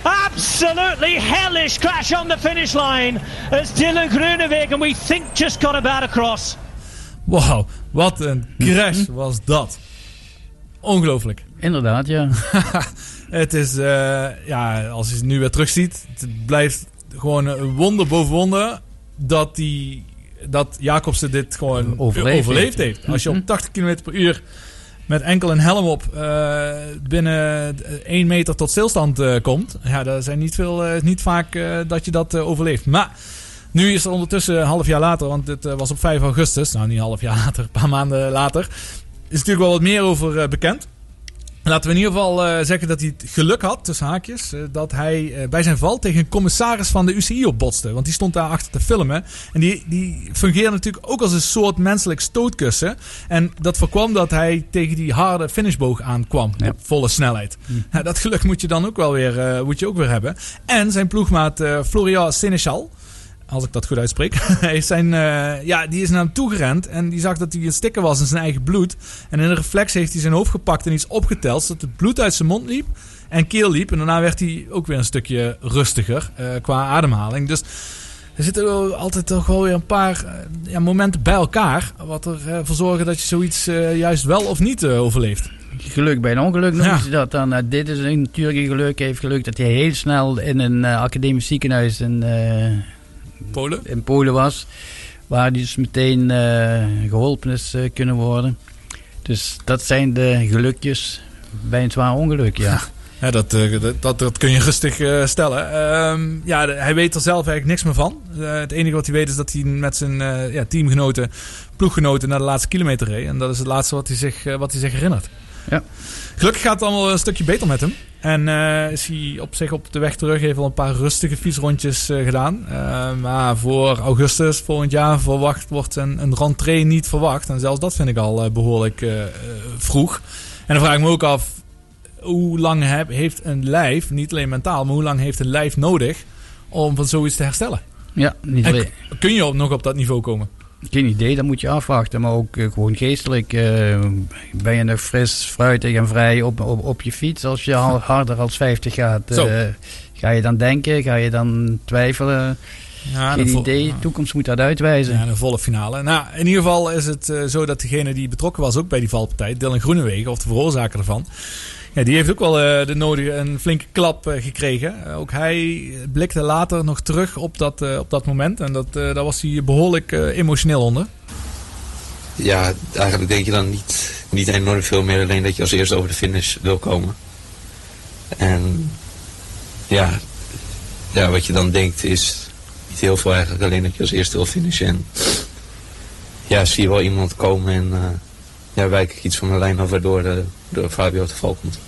Absolutely hellish crash on the finish line as Dylan Groenewegen, we think, just got about across. Wauw, wat een crash was dat. Ongelooflijk. Inderdaad, ja. het is, eh, ja, als je het nu weer terugziet, het blijft gewoon een wonder boven wonder dat, die, dat Jacobsen dit gewoon Overleefd overleefd, heeft. heeft. Als je Mhm. op 80 km per uur met enkel een helm op eh, binnen 1 meter tot stilstand eh, komt, ja, dat zijn niet, veel, eh, niet vaak dat je dat overleeft. Maar nu is het ondertussen half jaar later, want dit was op 5 augustus, nou niet half jaar later, een paar maanden later, is natuurlijk wel wat meer over bekend. Laten we in ieder geval eh, zeggen dat hij het geluk had, tussen haakjes, eh, dat hij eh, bij zijn val tegen een commissaris van de UCI opbotste. Want die stond daar achter te filmen. En die, die fungeerde natuurlijk ook als een soort menselijk stootkussen. En dat voorkwam dat hij tegen die harde finishboog aankwam op volle snelheid. Ja, dat geluk moet je dan ook wel weer, moet je ook weer hebben. En zijn ploegmaat Florian Seneschal, als ik dat goed uitspreek. is zijn, eh, ja, die is naar hem toegerend en die zag dat hij een sticker was in zijn eigen bloed. En in een reflex heeft hij zijn hoofd gepakt en iets opgeteld, zodat het bloed uit zijn mond liep en keel liep. En daarna werd hij ook weer een stukje rustiger eh, qua ademhaling. Dus er zitten wel altijd toch wel weer een paar eh, ja, momenten bij elkaar. Wat ervoor zorgen dat je zoiets juist wel of niet overleeft. Geluk bij een ongeluk noemen Ja. ze dat dan. Nou, dit is een natuurlijk geluk. Hij heeft geluk dat hij heel snel in een academisch ziekenhuis in, Polen? in Polen was. Waar hij dus meteen eh, geholpen is eh, kunnen worden. Dus dat zijn de gelukjes bij een zwaar ongeluk, ja. Ja, dat, eh, dat, dat, dat kun je rustig stellen. Ehm, ja, hij weet er zelf eigenlijk niks meer van. Het enige wat hij weet is dat hij met zijn ja, teamgenoten, ploeggenoten naar de laatste kilometer reed. En dat is het laatste wat hij zich, wat hij zich herinnert. Ja. Gelukkig gaat het allemaal een stukje beter met hem. En eh, is hij op zich op de weg terug. Heeft al een paar rustige fietsrondjes eh, gedaan. Eh, maar voor augustus volgend jaar verwacht, wordt een, een rentree niet verwacht. En zelfs dat vind ik al eh, behoorlijk eh, eh, vroeg. En dan vraag ik me ook af. Hoe lang heb- heeft een lijf, niet alleen mentaal, maar hoe lang heeft een lijf nodig om van zoiets te herstellen? Ja, niet En alleen. kun je op, nog op dat niveau komen? Geen idee, dat moet je afwachten. Maar ook eh, gewoon geestelijk. eh, ben je nog fris, fruitig en vrij op, op, op je fiets als je al harder als 50 gaat? Eh, ga je dan denken? Ga je dan twijfelen? Ja, Geen idee, de toekomst moet dat uitwijzen. Ja, een volle finale. Nou, in ieder geval is het zo dat degene die betrokken was ook bij die valpartij, Dylan Groenewegen, of de veroorzaker ervan, die heeft ook wel eh, de nodige, een flinke klap eh, gekregen. Eh, ook hij blikte later nog terug op dat, op dat moment en dat, daar was hij behoorlijk eh, emotioneel onder. Ja, eigenlijk denk je dan niet, niet enorm veel meer. Alleen dat je als eerste over de finish wil komen. En ja, ja, wat je dan denkt is niet heel veel eigenlijk. Alleen dat je als eerste wil finishen. En ja, zie je wel iemand komen en ja, wijk ik iets van de lijn af waardoor door Fabio te val komt.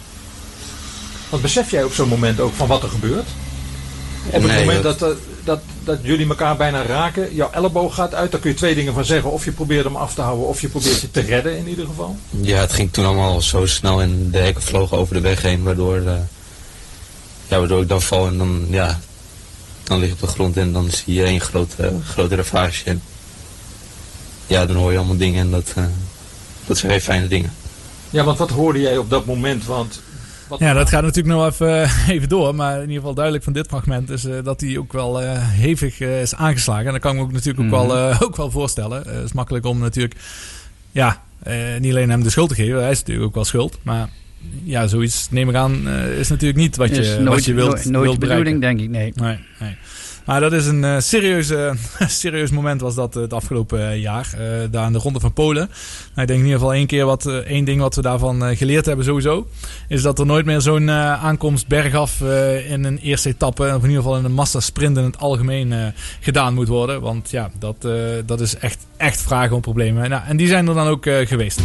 Want besef jij op zo'n moment ook van wat er gebeurt? Op het Nee, moment dat- dat, eh, dat, dat jullie elkaar bijna raken, jouw elleboog gaat uit, daar kun je twee dingen van zeggen. Of je probeert hem af te houden, of je probeert je te redden in ieder geval. Ja, het ging toen allemaal zo snel en de hekken vlogen over de weg heen, waardoor, eh, ja, waardoor ik dan val en dan, ja, dan lig ik op de grond en dan zie je één grote, grote ravage. En ja, dan hoor je allemaal dingen en dat, eh, dat zijn geen fijne dingen. Ja, want wat hoorde jij op dat moment? Want Ja, dat gaat natuurlijk nog even, eh, even door. Maar in ieder geval duidelijk van dit fragment is eh, dat hij ook wel eh, hevig is aangeslagen. En dat kan ik me ook natuurlijk ook, wel, eh, ook wel voorstellen. Het is makkelijk om natuurlijk, ja, niet alleen hem de schuld te geven. Hij is natuurlijk ook wel schuld. Maar ja, zoiets neem ik aan is natuurlijk niet wat je, is wat je wilt, nooit, nooit wilt bedoeling, denk ik, nee. Nee, nee. Maar dat is een serieuze, serieus moment was dat eh, het afgelopen eh, jaar. daar in de Ronde van Polen. Nou, ik denk in ieder geval één keer wat, één ding wat we daarvan geleerd hebben sowieso. Is dat er nooit meer zo'n aankomst bergaf in een eerste etappe. Of in ieder geval in een massasprint in het algemeen gedaan moet worden. Want ja, dat, dat is echt, echt vragen om problemen. Nou, en die zijn er dan ook geweest.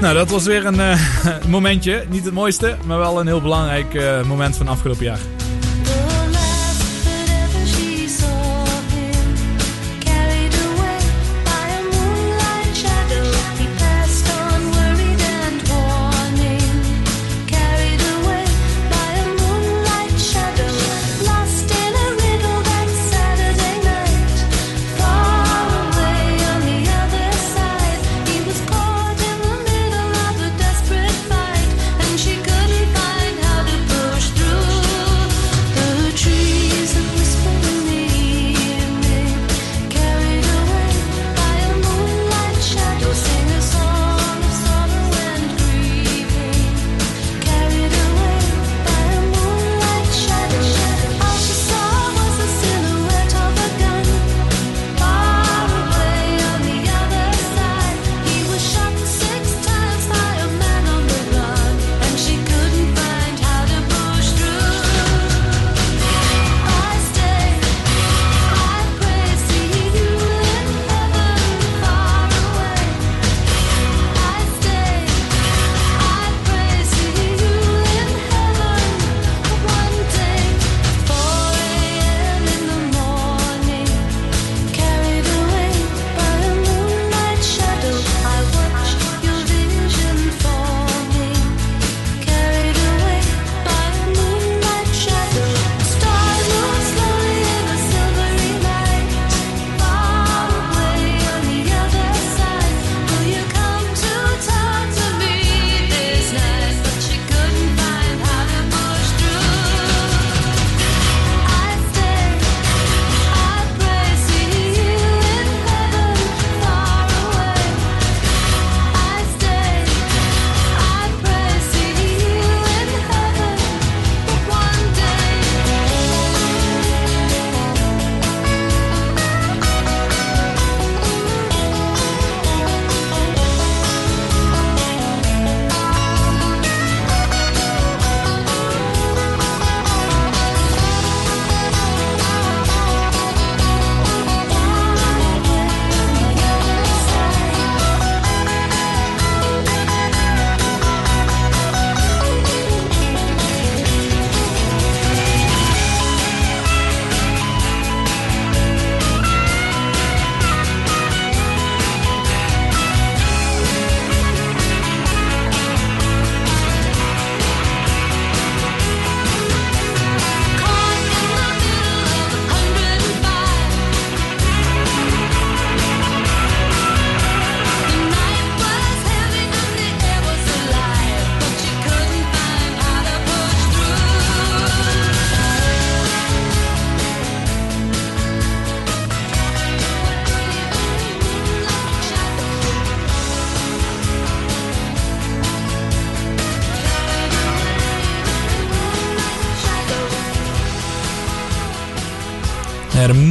Nou, dat was weer een momentje. Niet het mooiste, maar wel een heel belangrijk moment van afgelopen jaar.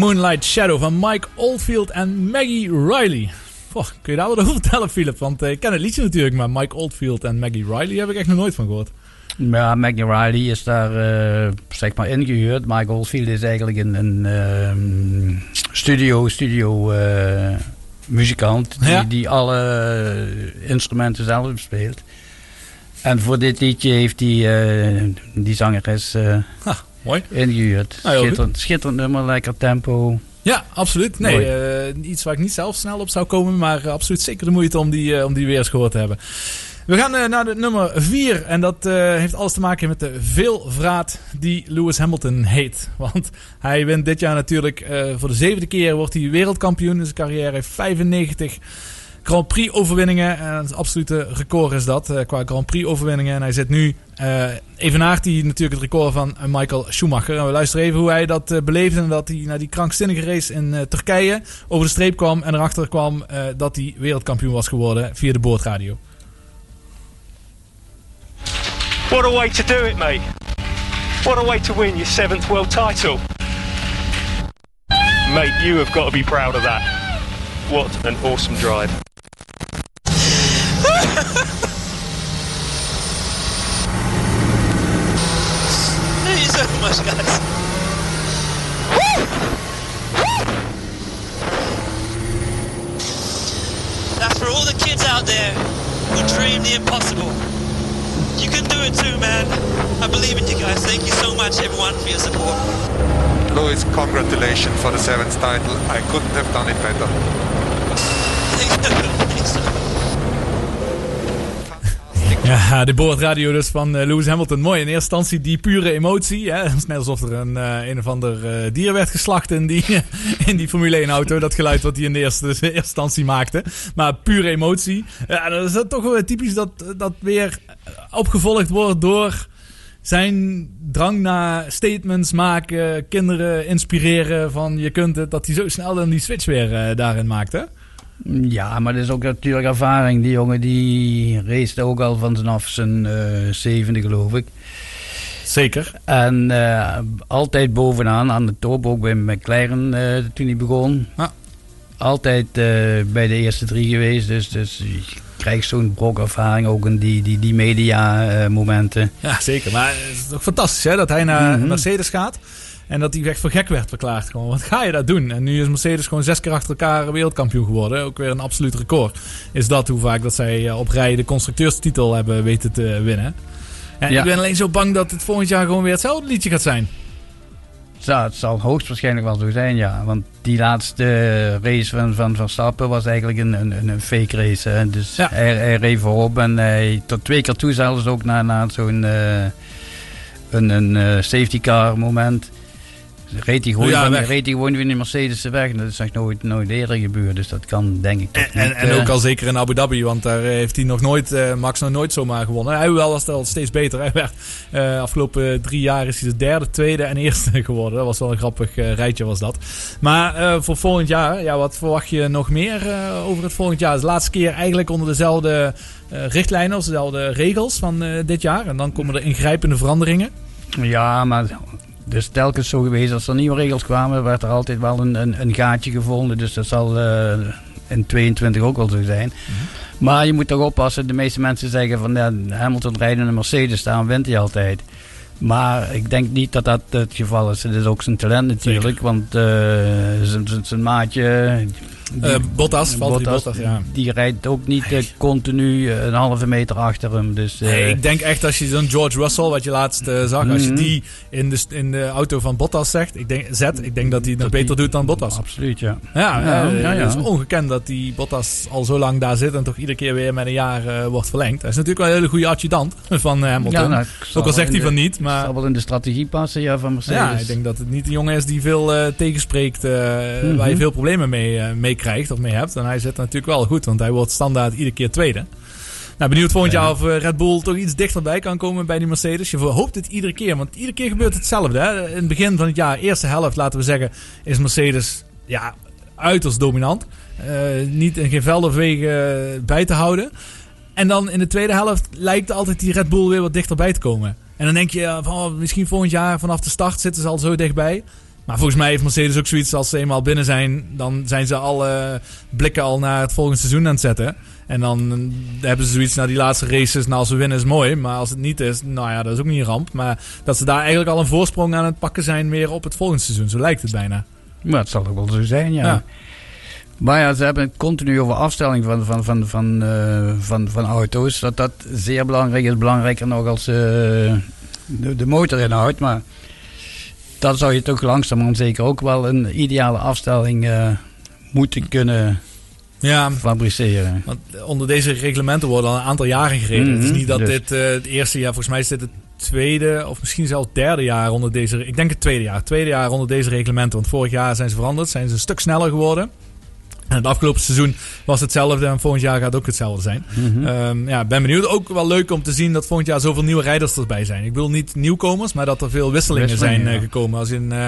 Moonlight Shadow van Mike Oldfield en Maggie Riley. Kun je daar wat over vertellen, Philip? Want eh, ik ken het liedje natuurlijk, maar Mike Oldfield en Maggie Riley heb ik echt nog nooit van gehoord. Ja, Maggie Riley is daar eh, zeg maar ingehuurd. Mike Oldfield is eigenlijk een, een ehm, studio, studio eh, muzikant die, Ja. die alle instrumenten zelf speelt. En voor dit liedje heeft eh, die zangeres mooi. ingehuurd. Nou, schitterend, schitterend nummer, lekker tempo. Ja, absoluut. Nee, eh, iets waar ik niet zelf snel op zou komen, maar eh, absoluut zeker de moeite om die, eh, om die weer eens gehoord te hebben. We gaan naar de nummer 4 en dat heeft alles te maken met de veelvraat die Lewis Hamilton heet. Want hij wint dit jaar natuurlijk voor de zevende keer, wordt hij wereldkampioen in zijn carrière, heeft 95 Grand Prix overwinningen. En het absolute record is dat eh, qua Grand Prix overwinningen. En hij zit nu eh evenaart natuurlijk het record van eh, Michael Schumacher. En we luisteren even hoe hij dat eh, beleefde. En dat hij naar die krankzinnige race in eh, Turkije over de streep kwam. En erachter kwam eh, dat hij wereldkampioen was geworden via de boordradio. What a way to do it, mate. What a way to win your seventh world title. Mate, you have got to be proud of that. What an awesome drive. Thank you so much, guys. That's for all the kids out there who dream the impossible. You can do it too, man. I believe in you guys. Thank you so much, everyone, for your support. Louis, congratulations for the seventh title. I couldn't have done it better. Ja, de boordradio dus van eh, Lewis Hamilton. Mooi in eerste instantie die pure emotie. Hè? Het is net alsof er een, eh, een of ander eh, dier werd geslacht in die, in die Formule 1 auto. Dat geluid wat hij in eerste, eerste instantie maakte. Maar pure emotie. Ja, dat is toch wel typisch dat dat weer opgevolgd wordt door zijn drang naar statements maken. Kinderen inspireren van je kunt het. Dat hij zo snel dan die switch weer eh, daarin maakte. Ja, maar dat is ook natuurlijk ervaring. Die jongen die race ook al van vanaf zijn eh, zevende, geloof ik. Zeker. En eh, altijd bovenaan, aan de top, ook bij McLaren eh, toen hij begon. Altijd eh, bij de eerste drie geweest. Dus, dus je krijgt zo'n brok ervaring ook in die, die, die media momenten. Ja, zeker. Maar het is toch fantastisch hè, dat hij naar Mhm. Mercedes gaat. En dat hij echt voor gek werd verklaard. Gewoon. Wat ga je dat doen? En nu is Mercedes gewoon zes keer achter elkaar wereldkampioen geworden. Ook weer een absoluut record. Is dat hoe vaak dat zij eh, op rij de constructeurstitel hebben weten te winnen. En Ja. ik ben alleen zo bang dat het volgend jaar gewoon weer hetzelfde liedje gaat zijn. Ja, het zal hoogstwaarschijnlijk wel zo zijn, ja. Want die laatste race van, van Verstappen was eigenlijk een, een, een fake race. Hè. Dus hij, hij reed voorop en hij tot twee keer toe zelfs ook na, na zo'n eh, een, een eh, safety car moment. Reed hij, gewoon Ja, van, weg. reed hij gewoon weer in de Mercedes weg. En dat is nog nooit, nooit eerder gebeurd. Dus dat kan denk ik toch En, niet, en eh, ook al zeker in Abu Dhabi, want daar heeft hij nog nooit, eh, Max nog nooit zomaar gewonnen. Hij wel was het al steeds beter. Hij werd, eh, afgelopen drie jaar is hij de derde, tweede en eerste geworden. Dat was wel een grappig eh, rijtje was dat. Maar eh, voor volgend jaar, ja, wat verwacht je nog meer eh, over het volgend jaar? De laatste keer eigenlijk onder dezelfde eh, richtlijnen, of dezelfde regels van eh, dit jaar. En dan komen er ingrijpende veranderingen. Ja, maar is telkens zo geweest. Als er nieuwe regels kwamen, werd er altijd wel een, een, een gaatje gevonden. Dus dat zal eh, in 22 ook wel zo zijn. Maar je moet toch oppassen. De meeste mensen zeggen van ja, Hamilton rijden in een Mercedes staan, wint hij altijd. Maar ik denk niet dat dat het geval is. Het is ook zijn talent natuurlijk. Want zijn- zijn- zijn maatje... Eh, Bottas, Valtteri Bottas, ja. Die rijdt ook niet eh, continu eh, een halve meter achter hem. Dus, eh, Nee, ik denk echt als je zo'n George Russell, wat je laatst zag, als je Mhm. die in de, in de auto van Bottas zegt, ik denk, zet, ik denk dat hij het nog beter doet dan Bottas. Absoluut, ja. Ja, Ja, ja, ja. het is ongekend dat die Bottas al zo lang daar zit en toch iedere keer weer met een jaar wordt verlengd. Hij is natuurlijk wel een hele goede adjudant van eh, Hamilton. Ja, nou, ook al zegt hij van niet, maar... zal wel in de strategie passen ja, van Mercedes. Ja, ik denk dat het niet de jongen is die veel tegenspreekt, eh, Mhm. waar je veel problemen mee, eh, mee krijgt of mee hebt. En hij zit natuurlijk wel goed, want hij wordt standaard iedere keer tweede. Nou, benieuwd volgend jaar of eh, Red Bull toch iets dichterbij kan komen bij die Mercedes. Je hoopt het iedere keer, want iedere keer gebeurt hetzelfde. Hè? In het begin van het jaar, eerste helft, laten we zeggen, is Mercedes ja, uiterst dominant. Eh, niet in geen velden of wegen eh, bij te houden. En dan in de tweede helft lijkt altijd die Red Bull weer wat dichterbij te komen. En dan denk je, van, oh, misschien volgend jaar vanaf de start zitten ze al zo dichtbij. Maar volgens mij heeft Mercedes ook zoiets als ze eenmaal binnen zijn, dan zijn ze alle blikken al naar het volgende seizoen aan het zetten. En dan hebben ze zoiets naar die laatste races. Nou, als we winnen is mooi. Maar als het niet is, nou ja, dat is ook niet een ramp. Maar dat ze daar eigenlijk al een voorsprong aan het pakken zijn weer op het volgende seizoen. Zo lijkt het bijna. Maar het zal ook wel zo zijn, ja. Ja. Maar ja, ze hebben het continu over afstelling van, van, van, van, eh, van, van auto's. Dat dat zeer belangrijk is. Belangrijker nog als eh, de, de motorinhoud. Maar dan zou je toch langzamerhand zeker ook wel een ideale afstelling eh, moeten kunnen Ja, fabriceren. Want onder deze reglementen worden al een aantal jaren gereden. Het is Mhm, niet dat dus- dit eh, het eerste jaar, volgens mij is dit het tweede of misschien zelfs derde jaar onder deze. Ik denk het tweede jaar. Het tweede jaar onder deze reglementen. Want vorig jaar zijn ze veranderd, zijn ze een stuk sneller geworden. En het afgelopen seizoen was hetzelfde en volgend jaar gaat het ook hetzelfde zijn. Ehm, ja, ben benieuwd. Ook wel leuk om te zien dat volgend jaar zoveel nieuwe rijders erbij zijn. Ik bedoel niet nieuwkomers, maar dat er veel wisselingen, Wisselingen, zijn eh, ja. gekomen. Als in... eh,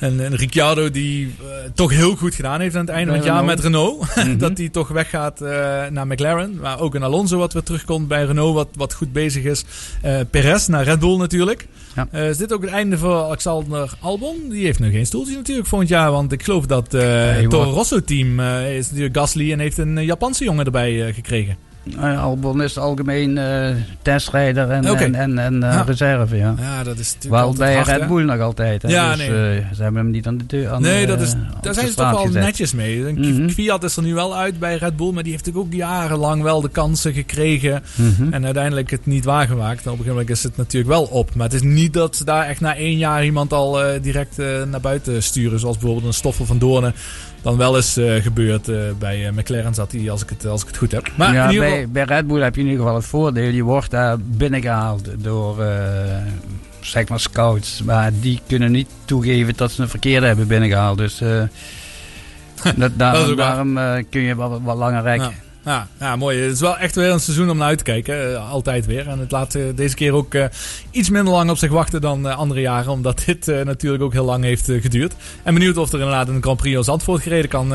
en, en Ricciardo die eh, toch heel goed gedaan heeft aan het einde van het jaar met Renault. Mhm. dat hij toch weggaat eh, naar McLaren. Maar ook een Alonso wat weer terugkomt bij Renault. Wat, wat goed bezig is. Eh Perez naar Red Bull natuurlijk. Ja. Is dit ook het einde voor Alexander Albon? Die heeft nog geen stoeltje natuurlijk volgend jaar. Want ik geloof dat het Toro Rosso team is natuurlijk Gasly. En heeft een Japanse jongen erbij gekregen. Uh, Albon is algemeen eh, testrijder en, en, en, en eh, Ja. reserve, ja. Ja, dat is natuurlijk Wel bij hard, Red? Bull nog altijd. Hè? Ja, dus, nee. eh, ze hebben hem niet aan de deur. Aan Nee, de- dat is, daar zijn ze toch wel gezet. netjes mee. Mhm. Fiat is er nu wel uit bij Red Bull, maar die heeft natuurlijk ook jarenlang wel de kansen gekregen. Mhm. En uiteindelijk het niet waargemaakt. En op een gegeven moment is het natuurlijk wel op. Maar het is niet dat ze daar echt na één jaar iemand al direct naar buiten sturen. Zoals bijvoorbeeld een Stoffel van Doornen dan wel eens eh, gebeurd. eh, bij eh, McLaren zat hij, als ik het, als ik het goed heb. Maar ja, bij, geval... bij Red Bull heb je in ieder geval het voordeel. Je wordt daar binnengehaald door zeg maar scouts. Maar die kunnen niet toegeven dat ze een verkeerde hebben binnengehaald. Dus dat, daarom, Dat kun je wat, wat langer rekken. Ja. Ja, ja, mooi. Het is wel echt weer een seizoen om naar uit te kijken. Eh, altijd weer. En het laat eh, deze keer ook eh, iets minder lang op zich wachten dan andere jaren. Omdat dit natuurlijk ook heel lang heeft geduurd. En benieuwd of er inderdaad een Grand Prix als Zandvoort gereden kan,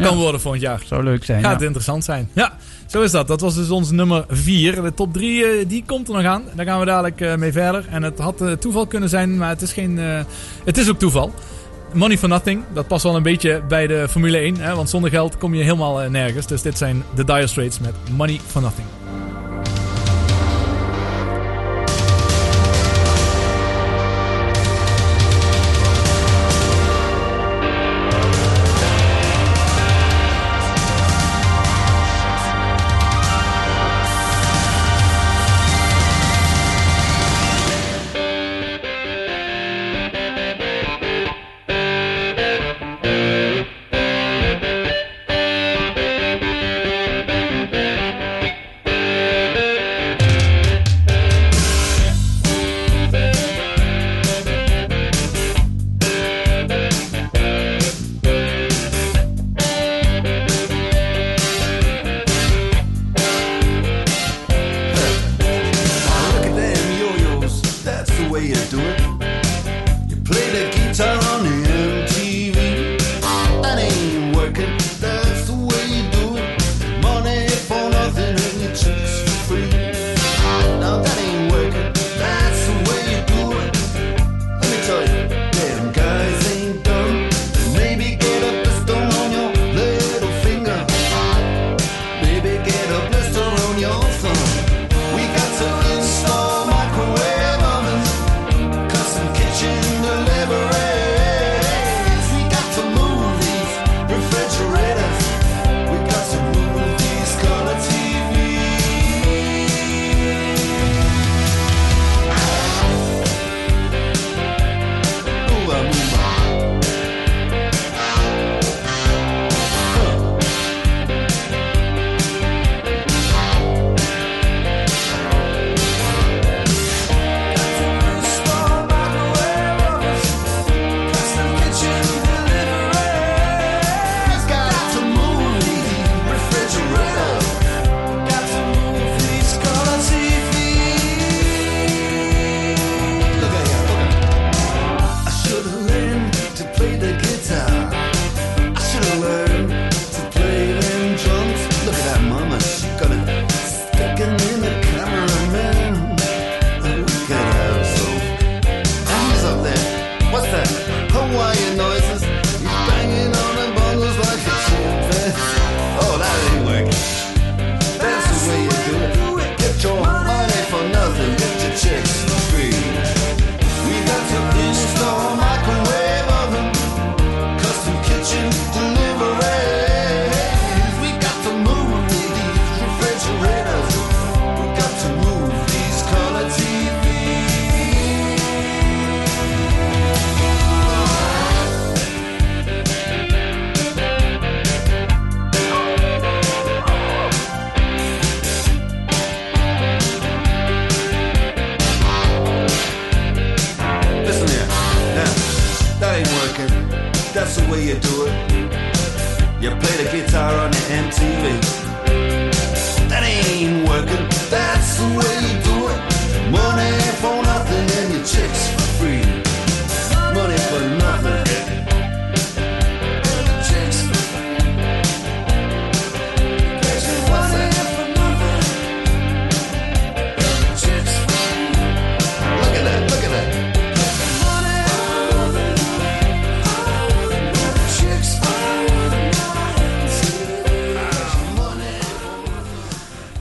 kan worden volgend jaar. Zou leuk zijn. Gaat ja. interessant zijn. Ja, zo is dat. Dat was dus ons nummer 4. De top 3 die komt er nog aan. Daar gaan we dadelijk mee verder. En het had toeval kunnen zijn, maar het is, geen, het is ook toeval. Money for Nothing, dat past wel een beetje bij de Formule 1. Hè? Want zonder geld kom je helemaal eh, nergens. Dus dit zijn de Dire Straits met Money for Nothing.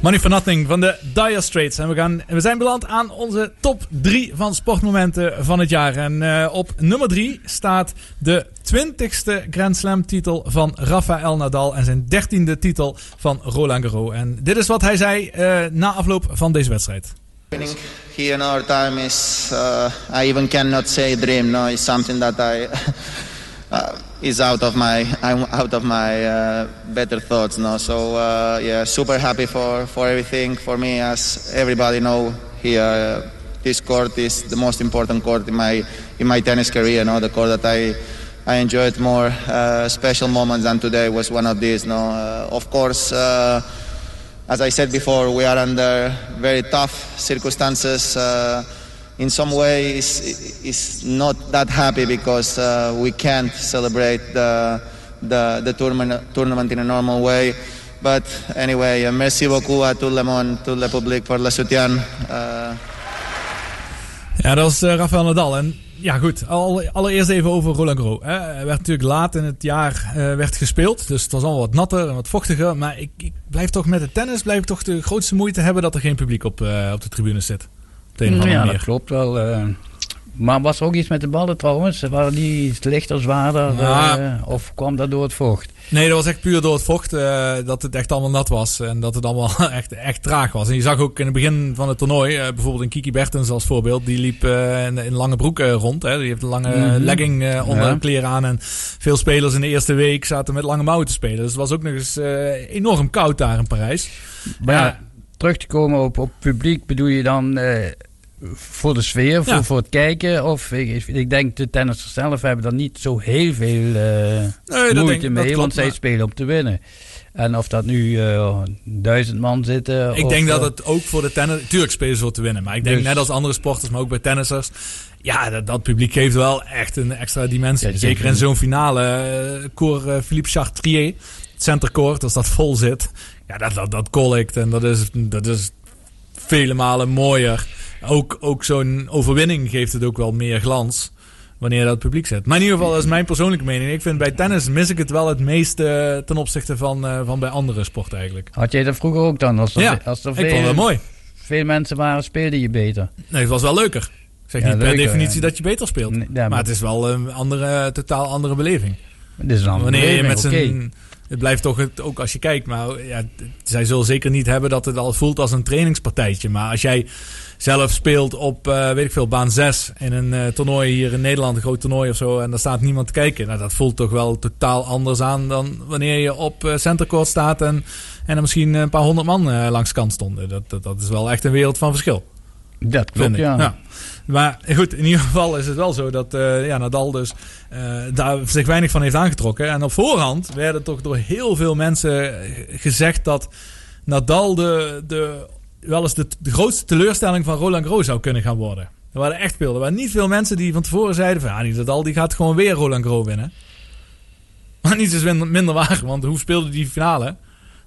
Money for Nothing van de Dire Straits. En we, gaan, we zijn beland aan onze top 3 van sportmomenten van het jaar. En eh, op nummer 3 staat de 20ste Grand Slam titel van Rafael Nadal. En zijn 13e titel van Roland Garros. En dit is wat hij zei eh, na afloop van deze wedstrijd. Winning here in our time is, uh, I even cannot say dream. No, it's something that I is out of my, I'm out of my uh, better thoughts. No, so uh, yeah, super happy for for everything. For me, as everybody know here, uh, this court is the most important court in my in my tennis career. No, the court that I. I enjoyed more uh, special moments than today was one of these. No, uh, of course, uh, as I said before, we are under very tough circumstances. In some ways, is not that happy because uh, we can't celebrate the the, the tournament tournament in a normal way. But anyway, uh, merci beaucoup à tout le monde, tout le public pour le soutien. Uh, Ja, dat is Rafael Nadal. En ja, goed. Al, allereerst even over Roland Garros. Hè. Hij werd natuurlijk laat in het jaar werd gespeeld. Dus het was allemaal wat natter en wat vochtiger. Maar ik, ik blijf toch met de tennis blijf toch de grootste moeite hebben dat er geen publiek op, op de tribune zit. Op de een of andere Ja, manier. dat klopt wel. eh. maar was er ook iets met de ballen trouwens? Waren die iets lichter, zwaarder? Ja. eh, of kwam dat door het vocht? Nee, dat was echt puur door het vocht. eh, dat het echt allemaal nat was. En dat het allemaal echt, echt traag was. En je zag ook in het begin van het toernooi. bijvoorbeeld een Kiki Bertens als voorbeeld. Die liep in, in lange broek eh, rond. Hè. Die heeft een lange Mhm. legging onder Ja. kleren aan. En veel spelers in de eerste week zaten met lange mouwen te spelen. Dus het was ook nog eens enorm koud daar in Parijs. Maar ja, terug te komen op, op publiek, bedoel je dan eh, voor de sfeer, voor, Ja. voor het kijken? Of ik, ik denk de tennissers zelf hebben daar niet zo heel veel eh, dat moeite denk- mee, klopt, want zij maar- spelen om te winnen. En of dat nu eh, duizend man zitten. Ik of, denk dat eh, het ook voor de tennis... Tuurlijk spelen ze voor te winnen. Maar ik denk Dus- net als andere sporters, maar ook bij tennissers... Ja, dat, dat publiek geeft wel echt een extra dimensie. Ja, Zeker in zo'n finale. eh Cour eh, Philippe Chartrier, het centercourt, als dat vol zit. Ja, dat, dat, dat en dat is, dat is vele malen mooier. Ook, ook zo'n overwinning geeft het ook wel meer glans. Wanneer dat publiek zit. Maar in ieder geval, dat is mijn persoonlijke mening. Ik vind bij tennis mis ik het wel het meeste ten opzichte van, eh, van bij andere sporten eigenlijk. Had jij dat vroeger ook dan? Als er, Ja, als er ik vond het wel mooi. Veel mensen waren, speelde je beter. Nee, het was wel leuker. Ik zeg Ja, niet per definitie ja. dat je beter speelt. maar, maar- het is wel een andere, totaal andere beleving. Het is een andere Wanneer je met z'n... Het blijft toch, het, ook als je kijkt, maar ja, zij zullen zeker niet hebben dat het al voelt als een trainingspartijtje. Maar als jij zelf speelt op, eh, weet ik veel, baan 6 in een eh, toernooi hier in Nederland, een groot toernooi of zo, en daar staat niemand te kijken. Nou, dat voelt toch wel totaal anders aan dan wanneer je op eh, centercourt staat en, en er misschien een paar honderd man langs kant stonden. Dat, dat, dat is wel echt een wereld van verschil. Dat klopt, ja. Maar goed, in ieder geval is het wel zo dat eh, ja, Nadal dus eh, daar zich weinig van heeft aangetrokken. En op voorhand werden toch door heel veel mensen eh, gezegd dat Nadal de, de, wel eens de, de grootste teleurstelling van Roland Garros zou kunnen gaan worden. Er waren echt veel. Er waren niet veel mensen die van tevoren zeiden van ja, die Nadal die gaat gewoon weer Roland Garros winnen. Maar niets is minder, minder waar, want hoe speelde die finale?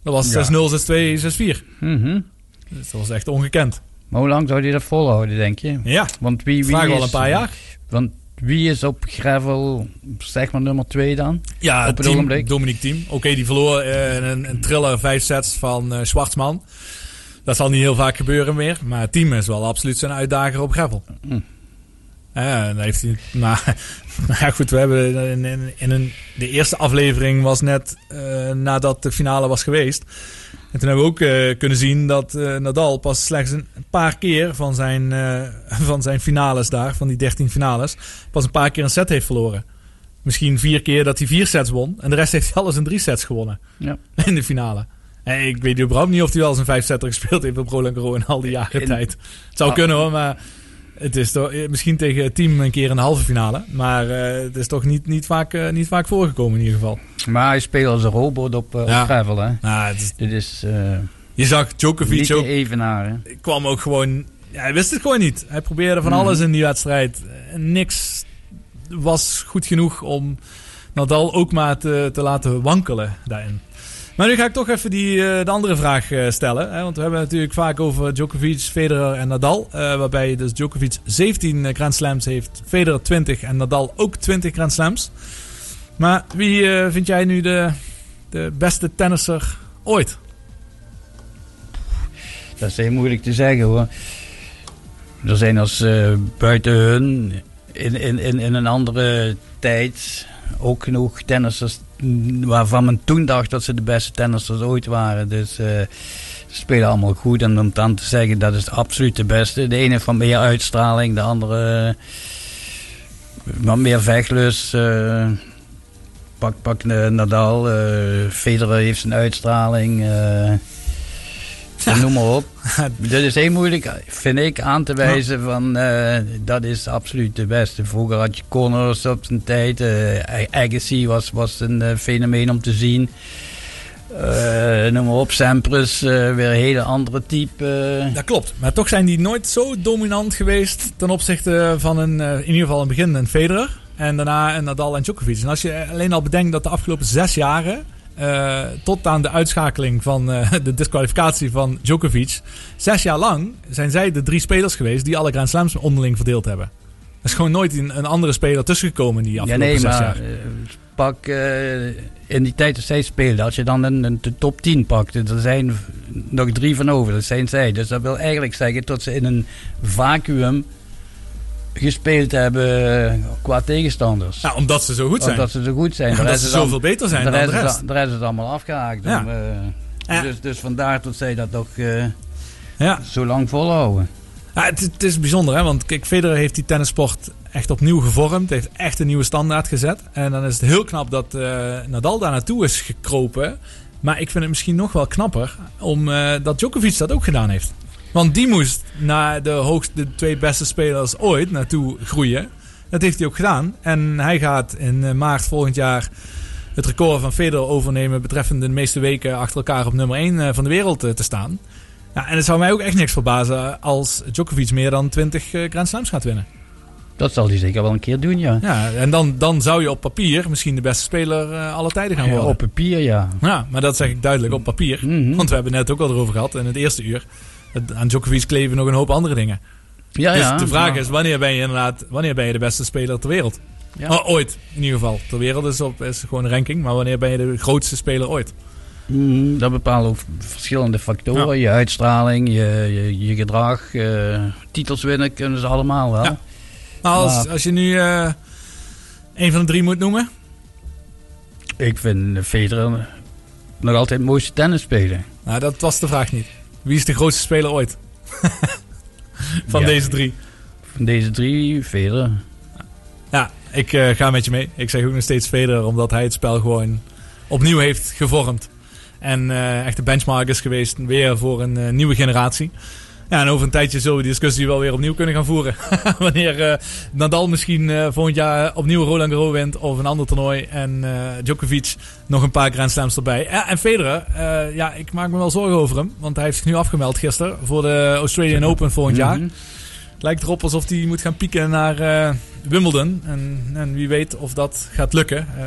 Dat was Ja. 6-0, 6-2, 6-4. Mhm. Dus dat was echt ongekend. Maar hoe lang zou hij dat volhouden, denk je? Ja, want wie, wie al een paar jaar. Want wie is op gravel, zeg maar nummer 2 dan? Ja, op het team, ogenblik. Team. Oké, die verloor in een, een triller vijf sets van Schwartzman. Dat zal niet heel vaak gebeuren meer. Maar Team is wel absoluut zijn uitdager op gravel. Ja, dan heeft hij, ja, goed, we hebben in, in, in een, de eerste aflevering was net eh, nadat de finale was geweest. En toen hebben we ook eh, kunnen zien dat eh, Nadal pas slechts een paar keer van zijn, eh, van zijn finales daar, van die 13 finales, pas een paar keer een set heeft verloren. Misschien vier keer dat hij vier sets won. En de rest heeft hij alles in drie sets gewonnen. Ja. In de finale. En ik weet überhaupt niet of hij wel eens een vijfsetter gespeeld heeft op Roland Garros in al die jaren In- tijd. Het zou Ah. kunnen hoor, maar het is toch, eh, misschien tegen het team een keer in de halve finale. Maar eh, het is toch niet, niet, vaak, eh, niet vaak voorgekomen in ieder geval. Maar hij speelt als een robot op, eh, Ja. op gravel, hè. Nou, het is, Dit is... je zag Djokovic ook. evenaren. kwam ook gewoon. Ja, hij wist het gewoon niet. Hij probeerde van Mhm. alles in die wedstrijd. En niks was goed genoeg om Nadal ook maar te, te laten wankelen daarin. Maar nu ga ik toch even die, eh, de andere vraag eh, stellen. Hè? Want we hebben natuurlijk vaak over Djokovic, Federer en Nadal. eh, waarbij dus Djokovic 17 Grand Slams heeft, Federer 20 en Nadal ook 20 Grand Slams. Maar wie vind jij nu de, de beste tennisser ooit? Dat is heel moeilijk te zeggen hoor. Er zijn als buiten hun in, in, in, in een andere tijd ook genoeg tennissers waarvan men toen dacht dat ze de beste tennissers ooit waren. Dus eh, ze spelen allemaal goed. En om dan te zeggen dat is absoluut de beste. De ene van meer uitstraling, de andere eh, wat meer vechtlust. eh, pak, pak Nadal, eh Federer heeft zijn uitstraling. Noem maar op. Dit is heel moeilijk, vind ik, aan te wijzen van eh, dat is absoluut de beste. Vroeger had je Connors op zijn tijd. eh Agassi was, was een eh, fenomeen om te zien. Noem maar op, Sampras, weer een hele andere type. Dat klopt. Maar toch zijn die nooit zo dominant geweest ten opzichte van een, in ieder geval een begin een Federer. En daarna een Nadal en Djokovic. En als je alleen al bedenkt dat de afgelopen zes jaren... eh, tot aan de uitschakeling van eh, de disqualificatie van Djokovic... zes jaar lang zijn zij de drie spelers geweest... die alle Grand Slams onderling verdeeld hebben. Er is gewoon nooit een, een andere speler tussengekomen die Ja, afgelopen nee, zes maar jaar. eh, pak in die tijd dat zij speelden, als je dan een, een de top 10 pakt, er zijn nog drie van over, dat zijn zij. Dus dat wil eigenlijk zeggen dat ze in een vacuüm gespeeld hebben eh, qua tegenstanders. Ja, omdat ze zo goed zijn. Omdat ze zo goed zijn. Ja, omdat ze zoveel beter zijn dan de rest is De rest is allemaal afgehaakt. Ja. Eh. Dus, dus vandaar dat zij dat nog eh, Ja. zo lang volhouden. Ja, het, het is bijzonder, hè? want kijk, Federer heeft die tennissport echt opnieuw gevormd. Heeft echt een nieuwe standaard gezet. En dan is het heel knap dat Nadal daar naartoe is gekropen. Maar ik vind het misschien nog wel knapper om, eh, dat Djokovic dat ook gedaan heeft. Want die moest naar de, hoogste, de twee beste spelers ooit naartoe groeien. Dat heeft hij ook gedaan. En hij gaat in eh, maart volgend jaar het record van Federer overnemen... betreffende de meeste weken achter elkaar op nummer 1 van de wereld eh, te staan. Ja, en het zou mij ook echt niks verbazen als Djokovic meer dan 20 eh, Grand Slams gaat winnen. Dat zal hij zeker wel een keer doen, ja. Ja, en dan, dan zou je op papier misschien de beste speler eh alle tijden gaan Ja, worden. op papier, ja. Ja, maar dat zeg ik duidelijk op papier. Mhm. Want we hebben het net ook al erover gehad in het eerste uur. Aan Djokovic kleven nog een hoop andere dingen. Ja, dus ja. de vraag Ja. is, wanneer ben je inderdaad wanneer ben je de beste speler ter wereld? Ja. Oh, ooit, in ieder geval. Ter wereld is, op, is gewoon een ranking. Maar wanneer ben je de grootste speler ooit? Mm, dat bepalen verschillende factoren. Je uitstraling, je, je, je gedrag. eh, titels winnen kunnen ze allemaal wel. Ja. Maar als, Maar- als je nu eh een van de drie moet noemen... Ik vind Federer nog altijd het mooiste tennis spelen. Nou, dat was de vraag niet. Wie is de grootste speler ooit? van Ja. deze drie. Van deze drie, Federer. Ja, ik eh, ga met je mee. Ik zeg ook nog steeds Federer, omdat hij het spel gewoon opnieuw heeft gevormd. En eh, echt de benchmark is geweest weer voor een eh, nieuwe generatie. Ja, en over een tijdje zullen we die discussie wel weer opnieuw kunnen gaan voeren. Wanneer eh, Nadal misschien eh, volgend jaar opnieuw Roland Garros wint of een ander toernooi. En eh, Djokovic nog een paar Grand Slams erbij. Ja, en Federer, eh, ja, ik maak me wel zorgen over hem. Want hij heeft zich nu afgemeld gisteren voor de Australian Open volgend jaar. Mhm. Het lijkt erop alsof hij moet gaan pieken naar eh, Wimbledon. En, en wie weet of dat gaat lukken. Eh,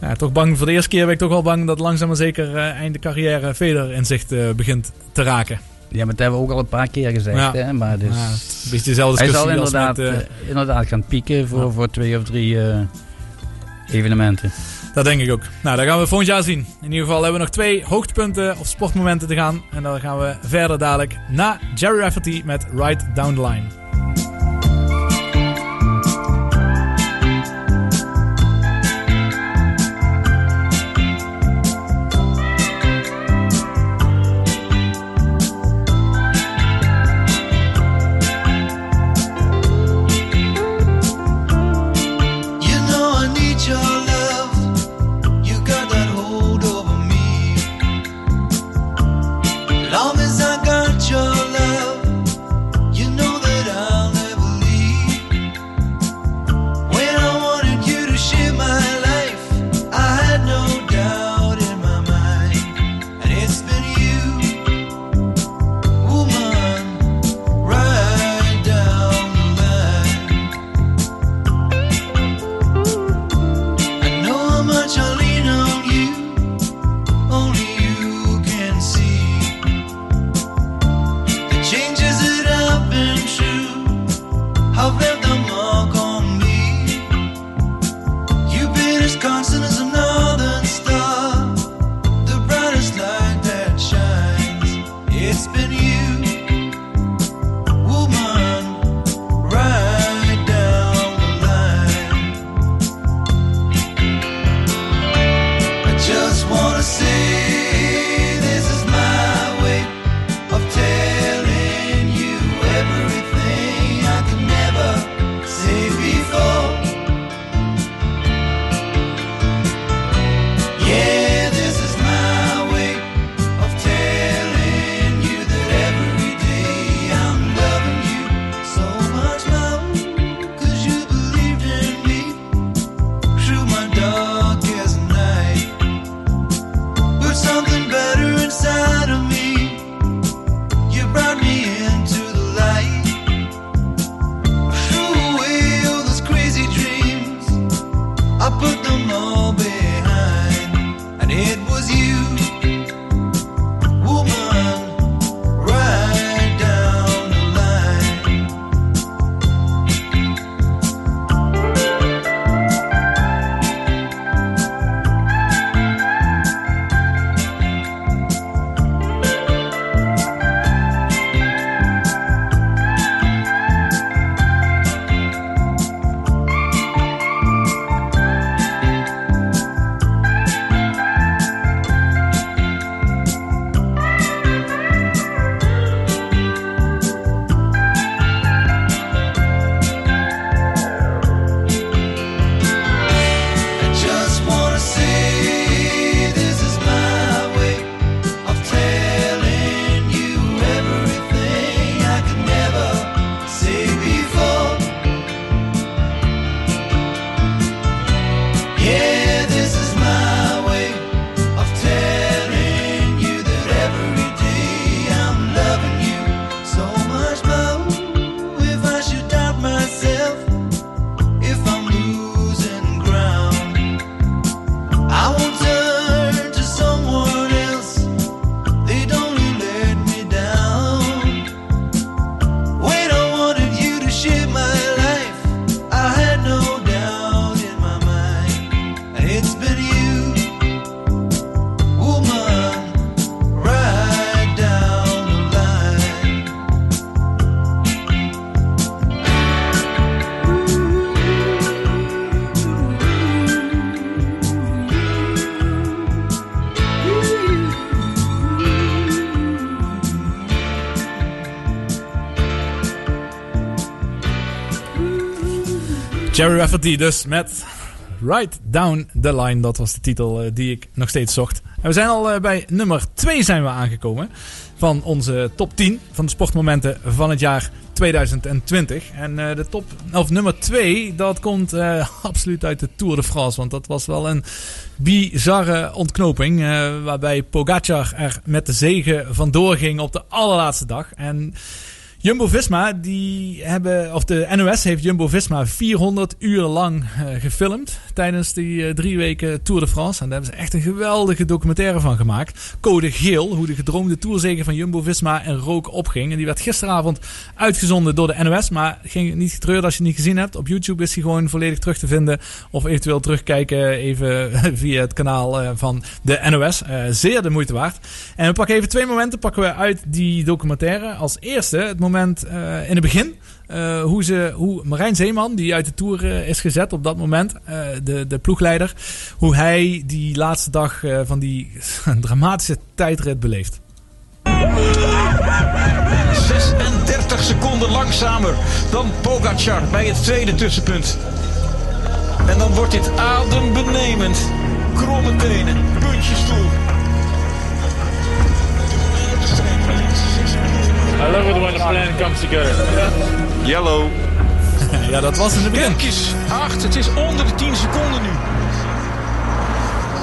ja, toch bang. Voor de eerste keer ben ik toch wel bang dat langzaam maar zeker eh, einde carrière Federer in zicht eh, begint te raken. Ja, maar dat hebben we ook al een paar keer gezegd. Ja. Hè? Maar dus, Ja, het is een beetje dezelfde hij zal inderdaad, met, eh, eh, inderdaad gaan pieken voor, Ja. voor twee of drie eh, evenementen. Dat denk ik ook. Nou, dat gaan we volgend jaar zien. In ieder geval hebben we nog twee hoogtepunten of sportmomenten te gaan. En dan gaan we verder dadelijk na Jerry Rafferty met Right Down the Line. Jerry Rafferty dus met Right Down the Line. Dat was de titel eh, die ik nog steeds zocht. En we zijn al eh, bij nummer 2 zijn we aangekomen. Van onze top 10 van de sportmomenten van het jaar 2020. En eh, de top, of nummer 2, dat komt absoluut uit de Tour de France. Want dat was wel een bizarre ontknoping. waarbij Pogacar er met de zegen vandoor ging op de allerlaatste dag. En Jumbo-Visma, die hebben, of de NOS heeft Jumbo-Visma 400 uur lang eh, gefilmd tijdens die eh, drie weken Tour de France. En daar hebben ze echt een geweldige documentaire van gemaakt. Code Geel, hoe de gedroomde tourzege van Jumbo-Visma en rook opging. En die werd gisteravond uitgezonden door de NOS, maar ging niet getreurd als je het niet gezien hebt. Op YouTube is hij gewoon volledig terug te vinden. Of eventueel terugkijken even via het kanaal eh, van de NOS. Zeer de moeite waard. En we pakken even twee momenten pakken we uit die documentaire. Als eerste het moment eh, in het begin. eh, hoe, ze, hoe Marijn Zeeman, die uit de Tour eh, is gezet op dat moment, de, de ploegleider, hoe hij die laatste dag van die dramatische tijdrit beleeft. 36 seconden langzamer dan Pogacar bij het tweede tussenpunt. En dan wordt dit adembenemend. Kromme tenen, puntjesstoel. I love it when the plan comes together. Yellow. ja, dat was in het begin. Kijk 8. Het is onder de 10 seconden nu.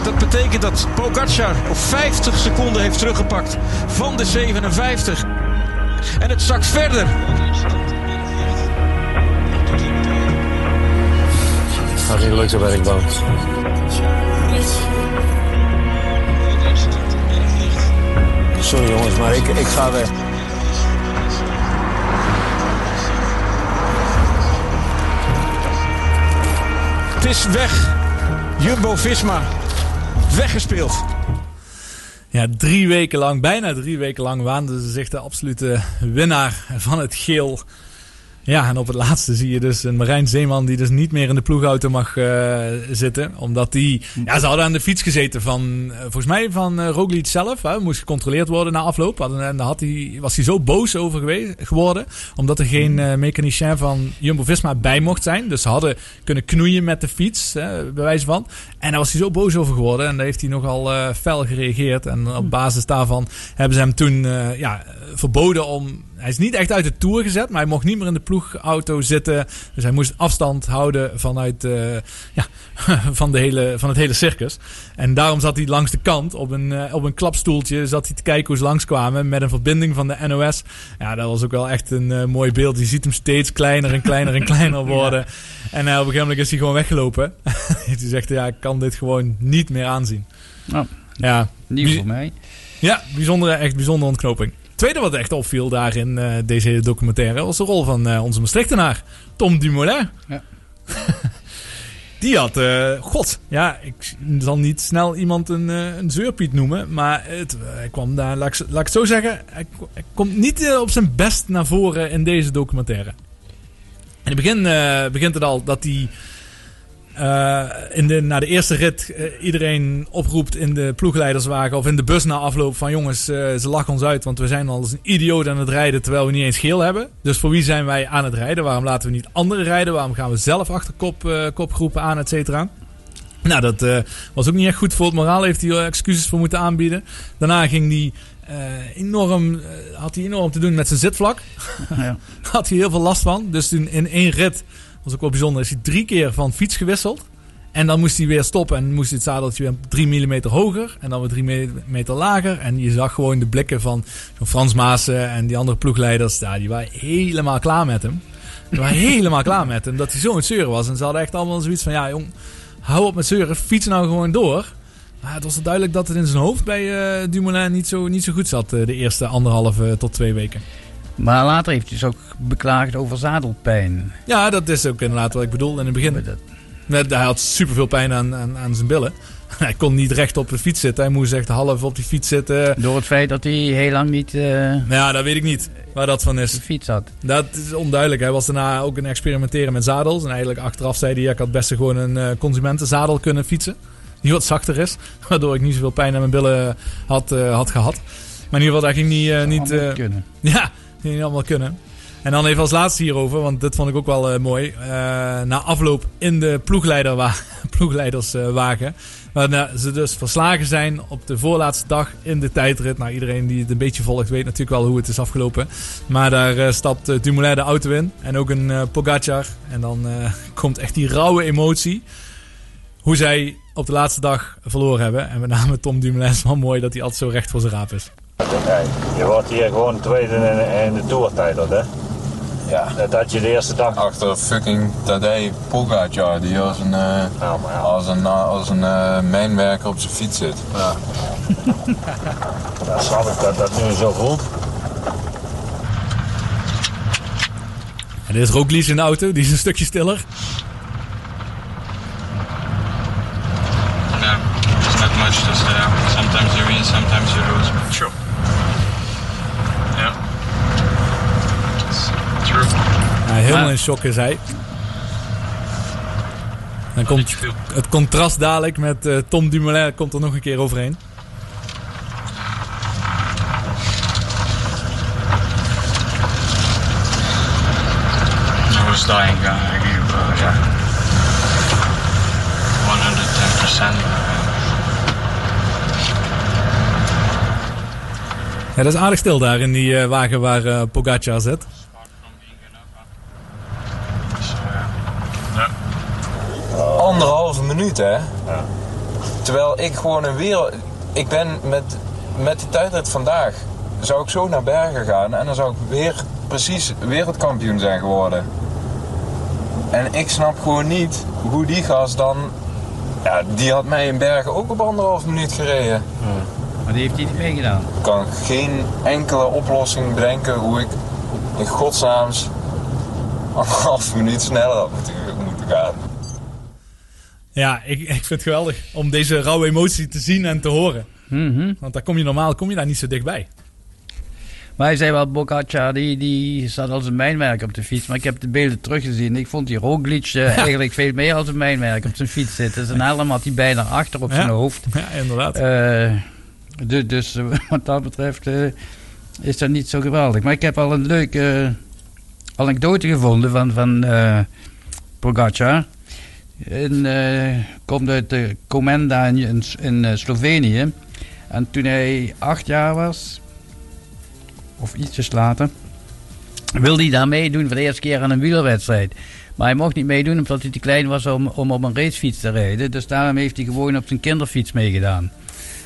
Dat betekent dat Pogacar op 50 seconden heeft teruggepakt van de 57. En het zakt verder. Gaat niet lukken, ben ik bang. Sorry jongens, maar ik, ik ga weg. Het is weg. Jumbo-Visma. Weggespeeld. Ja, drie weken lang, bijna drie weken lang waanden ze zich de absolute winnaar van het geel. Ja, en op het laatste zie je dus een Marijn Zeeman die dus niet meer in de ploegauto mag eh, zitten. Omdat die, ja, ze hadden aan de fiets gezeten van, eh, volgens mij van uh, zelf. Hè, moest gecontroleerd worden na afloop. En daar had hij, was hij zo boos over geweest, geworden. Omdat er geen eh, mechanicien van Jumbo-Visma bij mocht zijn. Dus ze hadden kunnen knoeien met de fiets, hè, bij wijze van. En daar was hij zo boos over geworden. En daar heeft hij nogal fel gereageerd. En op basis daarvan hebben ze hem toen ja, verboden om... Hij is niet echt uit de Tour gezet, maar hij mocht niet meer in de ploegauto zitten. Dus hij moest afstand houden vanuit, eh, ja, van, de hele, van het hele circus. En daarom zat hij langs de kant op een, eh, op een klapstoeltje. Zat hij te kijken hoe ze langskwamen met een verbinding van de NOS. Ja, dat was ook wel echt een eh, mooi beeld. Je ziet hem steeds kleiner en kleiner en kleiner worden. En op een gegeven moment is hij gewoon weggelopen. hij zegt, ja, ik kan dit gewoon niet meer aanzien. Nou, ja, nieuw voor mij. Ja, bijzondere, echt bijzondere ontknoping. Tweede wat echt opviel daar in eh, deze documentaire was de rol van eh, onze Maastrichtenaar, Tom Dumoulin. Ja. Die had, eh, god, ja, ik zal niet snel iemand een, een zeurpiet noemen, maar het, hij kwam daar, laat ik, laat ik het zo zeggen, hij, hij komt niet op zijn best naar voren in deze documentaire. In het begin begint het al dat hij eh, in de, na de eerste rit eh, iedereen oproept in de ploegleiderswagen of in de bus na afloop van jongens, eh, ze lachen ons uit, want we zijn al als een idioot aan het rijden terwijl we niet eens geel hebben. Dus voor wie zijn wij aan het rijden? Waarom laten we niet anderen rijden? Waarom gaan we zelf achter kop, kopgroepen aan, et cetera? Nou, dat was ook niet echt goed voor het moraal. Heeft hij excuses voor moeten aanbieden. Daarna ging hij eh, enorm, had hij enorm te doen met zijn zitvlak. Ja. had hij heel veel last van. Dus toen in één rit, was ook wel bijzonder, is hij drie keer van fiets gewisseld. En dan moest hij weer stoppen en moest het zadeltje weer 3 mm hoger. En dan weer 3 mm lager. En je zag gewoon de blikken van zo'n Frans Maassen en die andere ploegleiders. Ja, die waren helemaal klaar met hem. Die waren helemaal klaar met hem. Dat hij zo aan het zeuren was. En ze hadden echt allemaal zoiets van, ja jong, hou op met zeuren. Fiets nou gewoon door. Maar het was duidelijk dat het in zijn hoofd bij eh, Dumoulin niet zo, niet zo goed zat. eh, de eerste anderhalve tot twee weken. Maar later heeft hij dus ook beklaagd over zadelpijn. Ja, dat is ook inderdaad wat ik bedoel in het begin. Net, hij had superveel pijn aan, aan, aan zijn billen. Hij kon niet recht op de fiets zitten. Hij moest echt half op die fiets zitten. Door het feit dat hij heel lang niet... Nou ja, dat weet ik niet waar dat van is. De fiets had. Dat is onduidelijk. Hij was daarna ook het experimenteren met zadels. En eigenlijk achteraf zei hij... Ja, ik had best gewoon een eh, consumentenzadel kunnen fietsen. Die wat zachter is. Waardoor ik niet zoveel pijn aan mijn billen had, eh, had gehad. Maar in ieder geval, dat ging niet... niet kunnen. Ja, ging niet allemaal kunnen. En dan even als laatste hierover, want dit vond ik ook wel eh, mooi. Eh, na afloop in de ploegleiderwa ploegleiderswagen. Waarna ze dus verslagen zijn op de voorlaatste dag in de tijdrit. Nou, iedereen die het een beetje volgt weet natuurlijk wel hoe het is afgelopen. Maar daar eh, stapt Dumoulin de auto in. En ook een Pogacar. En dan komt echt die rauwe emotie. Hoe zij op de laatste dag verloren hebben. En met name Tom Dumoulin is wel mooi dat hij altijd zo recht voor zijn raap is. Je wordt hier gewoon tweede in, in de toertijdel, hè? Ja. Dat had je de eerste dag. Achter fucking Tadej Pogacar, die als een, eh, als een, als een eh, mijnwerker op zijn fiets zit. Ja. Dan snap ik dat dat nu zo voelt. En dit is Roglic in de auto, die is een stukje stiller. Yeah, there's not much to say. Sometimes you win, sometimes you lose. Sure. Yeah. It's true. Ja, helemaal in shock is hij. Dan komt het contrast dadelijk met eh, Tom Dumoulin komt er nog een keer overheen. I was dying. Uh, I gave, uh, yeah, 110%. Ja, dat is aardig stil daar in die eh, wagen waar eh, Pogacar zit. Anderhalve minuut, hè? Terwijl ik gewoon een wereld... Ik ben met, met die tijdrit vandaag... Zou ik zo naar Bergen gaan en dan zou ik weer precies wereldkampioen zijn geworden. En ik snap gewoon niet hoe die gast dan... Ja, die had mij in Bergen ook op anderhalf minuut gereden. Maar die heeft hij niet meegedaan. Ik kan geen enkele oplossing bedenken hoe ik in godsnaams anderhalf minuut sneller had moeten gaan. Ja, ik, ik vind het geweldig om deze rauwe emotie te zien en te horen. Want daar kom je normaal kom je daar niet zo dichtbij. Maar hij zei wel, Bocacha, die, die zat als een mijnwerker op de fiets. Maar ik heb de beelden teruggezien. Ik vond die Roglic eh, eigenlijk veel meer als een mijnwerker op zijn fiets zitten. Zijn helm had hij bijna achter op zijn hoofd. Ja, inderdaad. Eh, dus, dus eh, wat dat betreft is dat niet zo geweldig. Maar ik heb al een leuke anekdote gevonden van, van En, eh, komt uit de Komenda in, in, in, eh, Slovenië. En toen hij acht jaar was, of ietsjes later, wilde hij daar meedoen voor de eerste keer aan een wielerwedstrijd. Maar hij mocht niet meedoen omdat hij te klein was om, om op een racefiets te rijden. Dus daarom heeft hij gewoon op zijn kinderfiets meegedaan.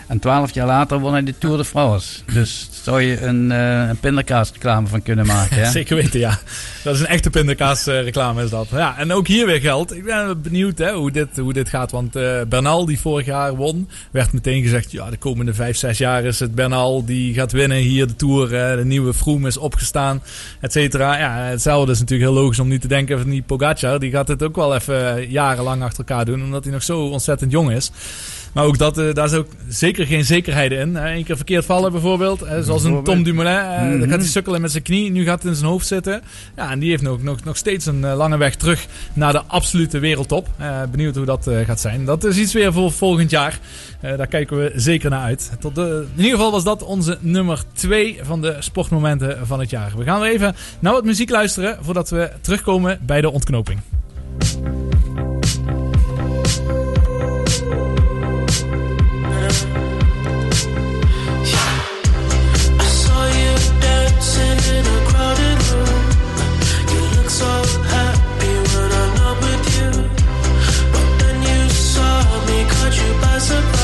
En twaalf jaar later won hij de Tour de France. Dus zou je een, eh een pindakaasreclame van kunnen maken. Hè? Zeker weten, ja. Dat is een echte pindakaas eh, is dat. Ja, en ook hier weer geldt. Ik ben benieuwd hè, hoe, dit, hoe dit gaat. Want eh, Bernal, die vorig jaar won, werd meteen gezegd... ja, de komende vijf, zes jaar is het Bernal die gaat winnen. Hier de Tour, eh, de nieuwe Froome is opgestaan, et cetera. Ja, hetzelfde is natuurlijk heel logisch om niet te denken van die Pogacar. Die gaat het ook wel even jarenlang achter elkaar doen. Omdat hij nog zo ontzettend jong is. Maar ook dat, eh, daar is ook zeker geen zekerheden in. Eén keer verkeerd vallen bijvoorbeeld. zoals een Tom. Dumoulin. eh, Dan Mhm. gaat hij sukkelen met zijn knie. Nu gaat het in zijn hoofd zitten. Ja, en die heeft nog, nog, nog steeds een eh, lange weg terug naar de absolute wereldtop. Benieuwd hoe dat gaat zijn. Dat is iets weer voor volgend jaar. Daar kijken we zeker naar uit. Tot de, in ieder geval was dat onze nummer 2 van de sportmomenten van het jaar. We gaan weer even naar wat muziek luisteren voordat we terugkomen bij de ontknoping. You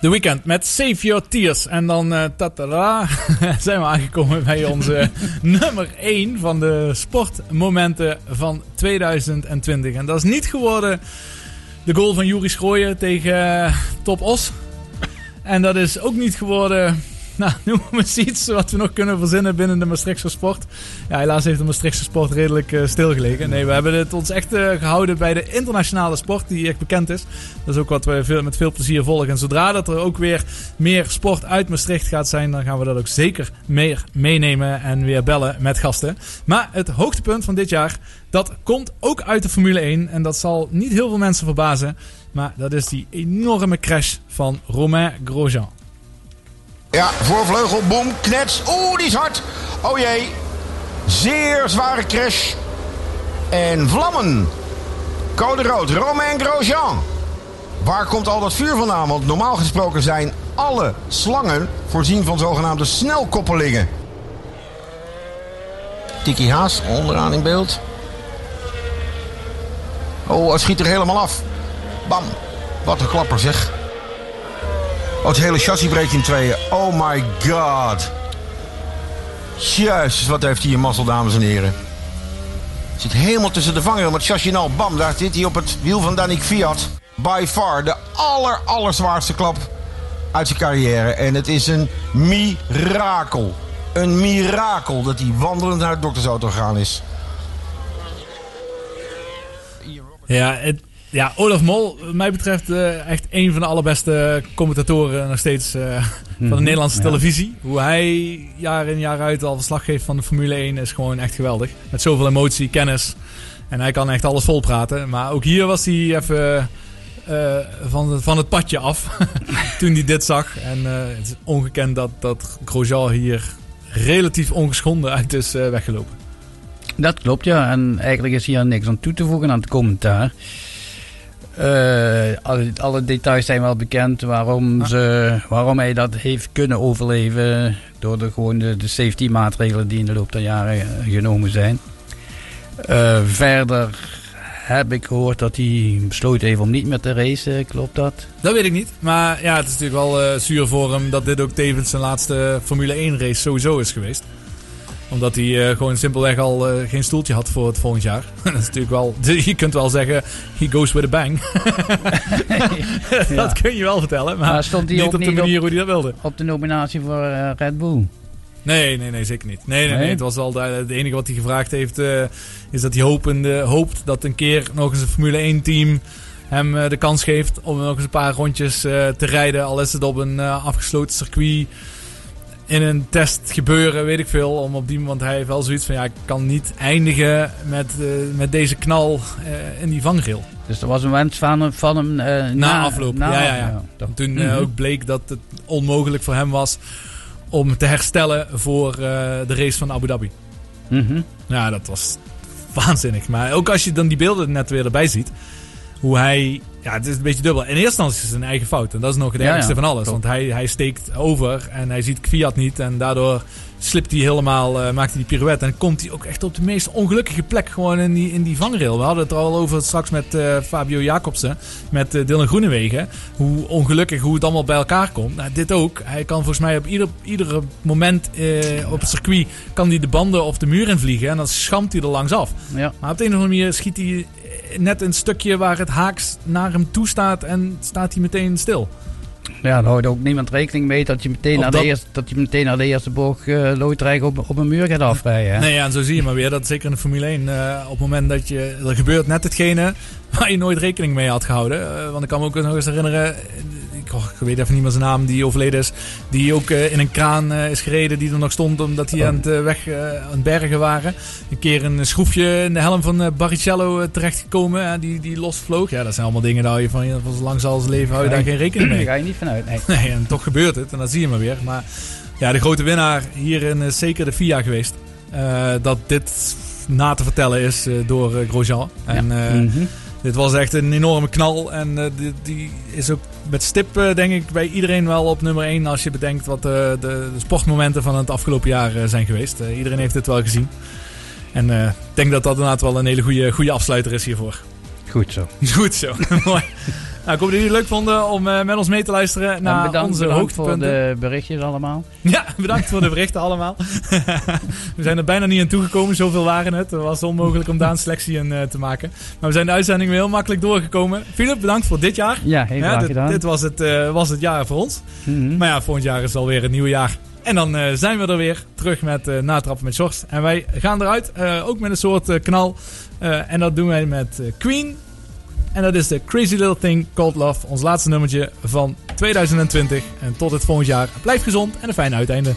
The Weeknd met Save Your Tears. En dan tatada, zijn we aangekomen bij onze nummer 1 van de sportmomenten van 2020. En dat is niet geworden de goal van Juri Schrooien tegen eh, Top Os. En dat is ook niet geworden... Nou, noem maar eens iets wat we nog kunnen verzinnen binnen de Maastrichtse sport. Ja, helaas heeft de Maastrichtse sport redelijk eh, stilgelegen. Nee, we hebben het ons echt eh, gehouden bij de internationale sport die echt bekend is. Dat is ook wat we met veel plezier volgen. En zodra dat er ook weer meer sport uit Maastricht gaat zijn, dan gaan we dat ook zeker meer meenemen en weer bellen met gasten. Maar het hoogtepunt van dit jaar, dat komt ook uit de Formule 1. En dat zal niet heel veel mensen verbazen. Maar dat is die enorme crash van Romain Grosjean. Ja, voorvleugel, boom, knets. Oeh, die is hard. Oh jee. Zeer zware crash. En vlammen. Code rood, Romain Grosjean. Waar komt al dat vuur vandaan? Want normaal gesproken zijn alle slangen voorzien van zogenaamde snelkoppelingen. Tiki Haas onderaan in beeld. Oh, het schiet er helemaal af. Bam. Wat een klapper zeg. Oh, het hele chassis breekt in tweeën. Oh my god. Jezus, wat heeft hij een mazzel, dames en heren. Zit helemaal tussen de vangrail met chassis en al. Bam, daar zit hij op het wiel van Danik Fiat. By far de aller, allerzwaarste klap uit zijn carrière. En het is een mirakel. Een mirakel dat hij wandelend naar de doktersauto gegaan is. Ja, het, ja, Olaf Mol, wat mij betreft eh, echt een van de allerbeste commentatoren nog steeds eh, van de Mhm, Nederlandse ja. televisie. Hoe hij jaar in jaar uit al verslag geeft van de Formule 1 is gewoon echt geweldig. Met zoveel emotie, kennis. En hij kan echt alles volpraten. Maar ook hier was hij even eh, van, van het padje af toen hij dit zag. En eh, het is ongekend dat, dat Grosjean hier relatief ongeschonden uit is eh, weggelopen. Dat klopt, ja. En eigenlijk is hier niks aan toe te voegen aan het commentaar. Alle, alle details zijn wel bekend waarom, ze, waarom hij dat heeft kunnen overleven. Door de, gewoon de, de safety maatregelen die in de loop der jaren genomen zijn. Verder heb ik gehoord dat hij besloten heeft om niet meer te racen. Klopt dat? Dat weet ik niet. Maar ja, het is natuurlijk wel eh, zuur voor hem dat dit ook tevens zijn laatste Formule 1 race sowieso is geweest. Omdat hij eh, gewoon simpelweg al eh, geen stoeltje had voor het volgend jaar. dat is natuurlijk wel, je kunt wel zeggen, he goes with a bang. dat kun je wel vertellen, maar, Maar stond hij niet op de manier op- hoe hij dat wilde. Op de nominatie voor eh, Red Bull. Nee, nee, nee, zeker niet. Nee, nee, nee. Nee? Het was al de, het enige wat hij gevraagd heeft, eh, is dat hij hopende, hoopt dat een keer nog eens een Formule 1 team hem eh, de kans geeft om nog eens een paar rondjes eh, te rijden. Al is het op een afgesloten circuit. In een test gebeuren, weet ik veel. Om op die, want hij heeft wel zoiets van, ja, ik kan niet eindigen met, met deze knal in die vangrail. Dus er was een wens van, hem- van hem na, Na afloop, na- ja, ja, ja. Toen Mhm. ook bleek dat het onmogelijk voor hem was om te herstellen voor eh, de race van Abu Dhabi. Mhm. Ja, dat was waanzinnig. Maar ook als je dan die beelden net weer erbij ziet. Hoe hij... Ja, het is een beetje dubbel. In eerste instantie is het een eigen fout. En dat is nog het ergste ja, van alles. Want hij, hij steekt over en hij ziet Fiat niet. En daardoor slipt hij helemaal, eh, maakt hij die pirouette. En komt hij ook echt op de meest ongelukkige plek gewoon in die, in die vangrail. We hadden het er al over straks met eh, Fabio Jacobsen. Met eh, Dylan Groenewegen. Hoe ongelukkig, hoe het allemaal bij elkaar komt. Nou, dit ook. Hij kan volgens mij op ieder, iedere moment op het circuit... kan hij de banden of de muur in vliegen. En dan schamt hij er langs af. Ja. Maar op de een of andere manier schiet hij net een stukje waar het haaks naar hem toe staat. En staat hij meteen stil. Ja, daar houdt ook niemand rekening mee dat je meteen, naar, dat- de eerste, dat je meteen naar de eerste bocht uh, loodreich op, op een muur gaat afrijden. hè? Nee, ja, en zo zie je maar weer dat zeker in de Formule 1, eh, op het moment dat je, er gebeurt net hetgene waar je nooit rekening mee had gehouden. Eh, want ik kan me ook nog eens herinneren, ik, oh, ik weet even niet meer zijn naam, die overleden is, die ook eh, in een kraan eh, is gereden die er nog stond omdat die aan het eh, weg aan het bergen waren. Een keer een schroefje in de helm van Barrichello terechtgekomen, die, die losvloog. Ja, dat zijn allemaal dingen, daar hou je van, van zo lang als leven hou je daar geen rekening mee. Daar ga je niet vanuit, nee. Nee, en toch gebeurt het. En dat zie je maar weer. Maar ja, de grote winnaar hierin is zeker de FIA geweest. Dat dit na te vertellen is door Grosjean. En eh, Mhm. Dit was echt een enorme knal. En eh, die, die is ook met stip, eh, denk ik, bij iedereen wel op nummer 1. Als je bedenkt wat eh, de, de sportmomenten van het afgelopen jaar zijn geweest. Iedereen heeft dit wel gezien. En ik denk dat dat inderdaad wel een hele goede, goede afsluiter is hiervoor. Goed zo. Goed zo, mooi. Nou, ik hoop dat jullie het leuk vonden om eh, met ons mee te luisteren En naar bedankt, onze bedankt voor hoogtepunten. de berichtjes allemaal. Ja, bedankt voor de berichten allemaal. we zijn er bijna niet aan toegekomen, zoveel waren het. Het was onmogelijk om daar een selectie in eh, te maken. Maar we zijn de uitzending weer heel makkelijk doorgekomen. Philip, bedankt voor dit jaar. Ja, heel graag dit, gedaan. dit was het, eh, was het jaar voor ons. Mhm. Maar ja, volgend jaar is alweer het nieuwe jaar. En dan zijn we er weer terug met eh Natrappen met Sjors. En wij gaan eruit, ook met een soort knal. En dat doen wij met Queen. En dat is de Crazy Little Thing Called Love. Ons laatste nummertje van 2020. En tot het volgend jaar. Blijf gezond en een fijn uiteinde.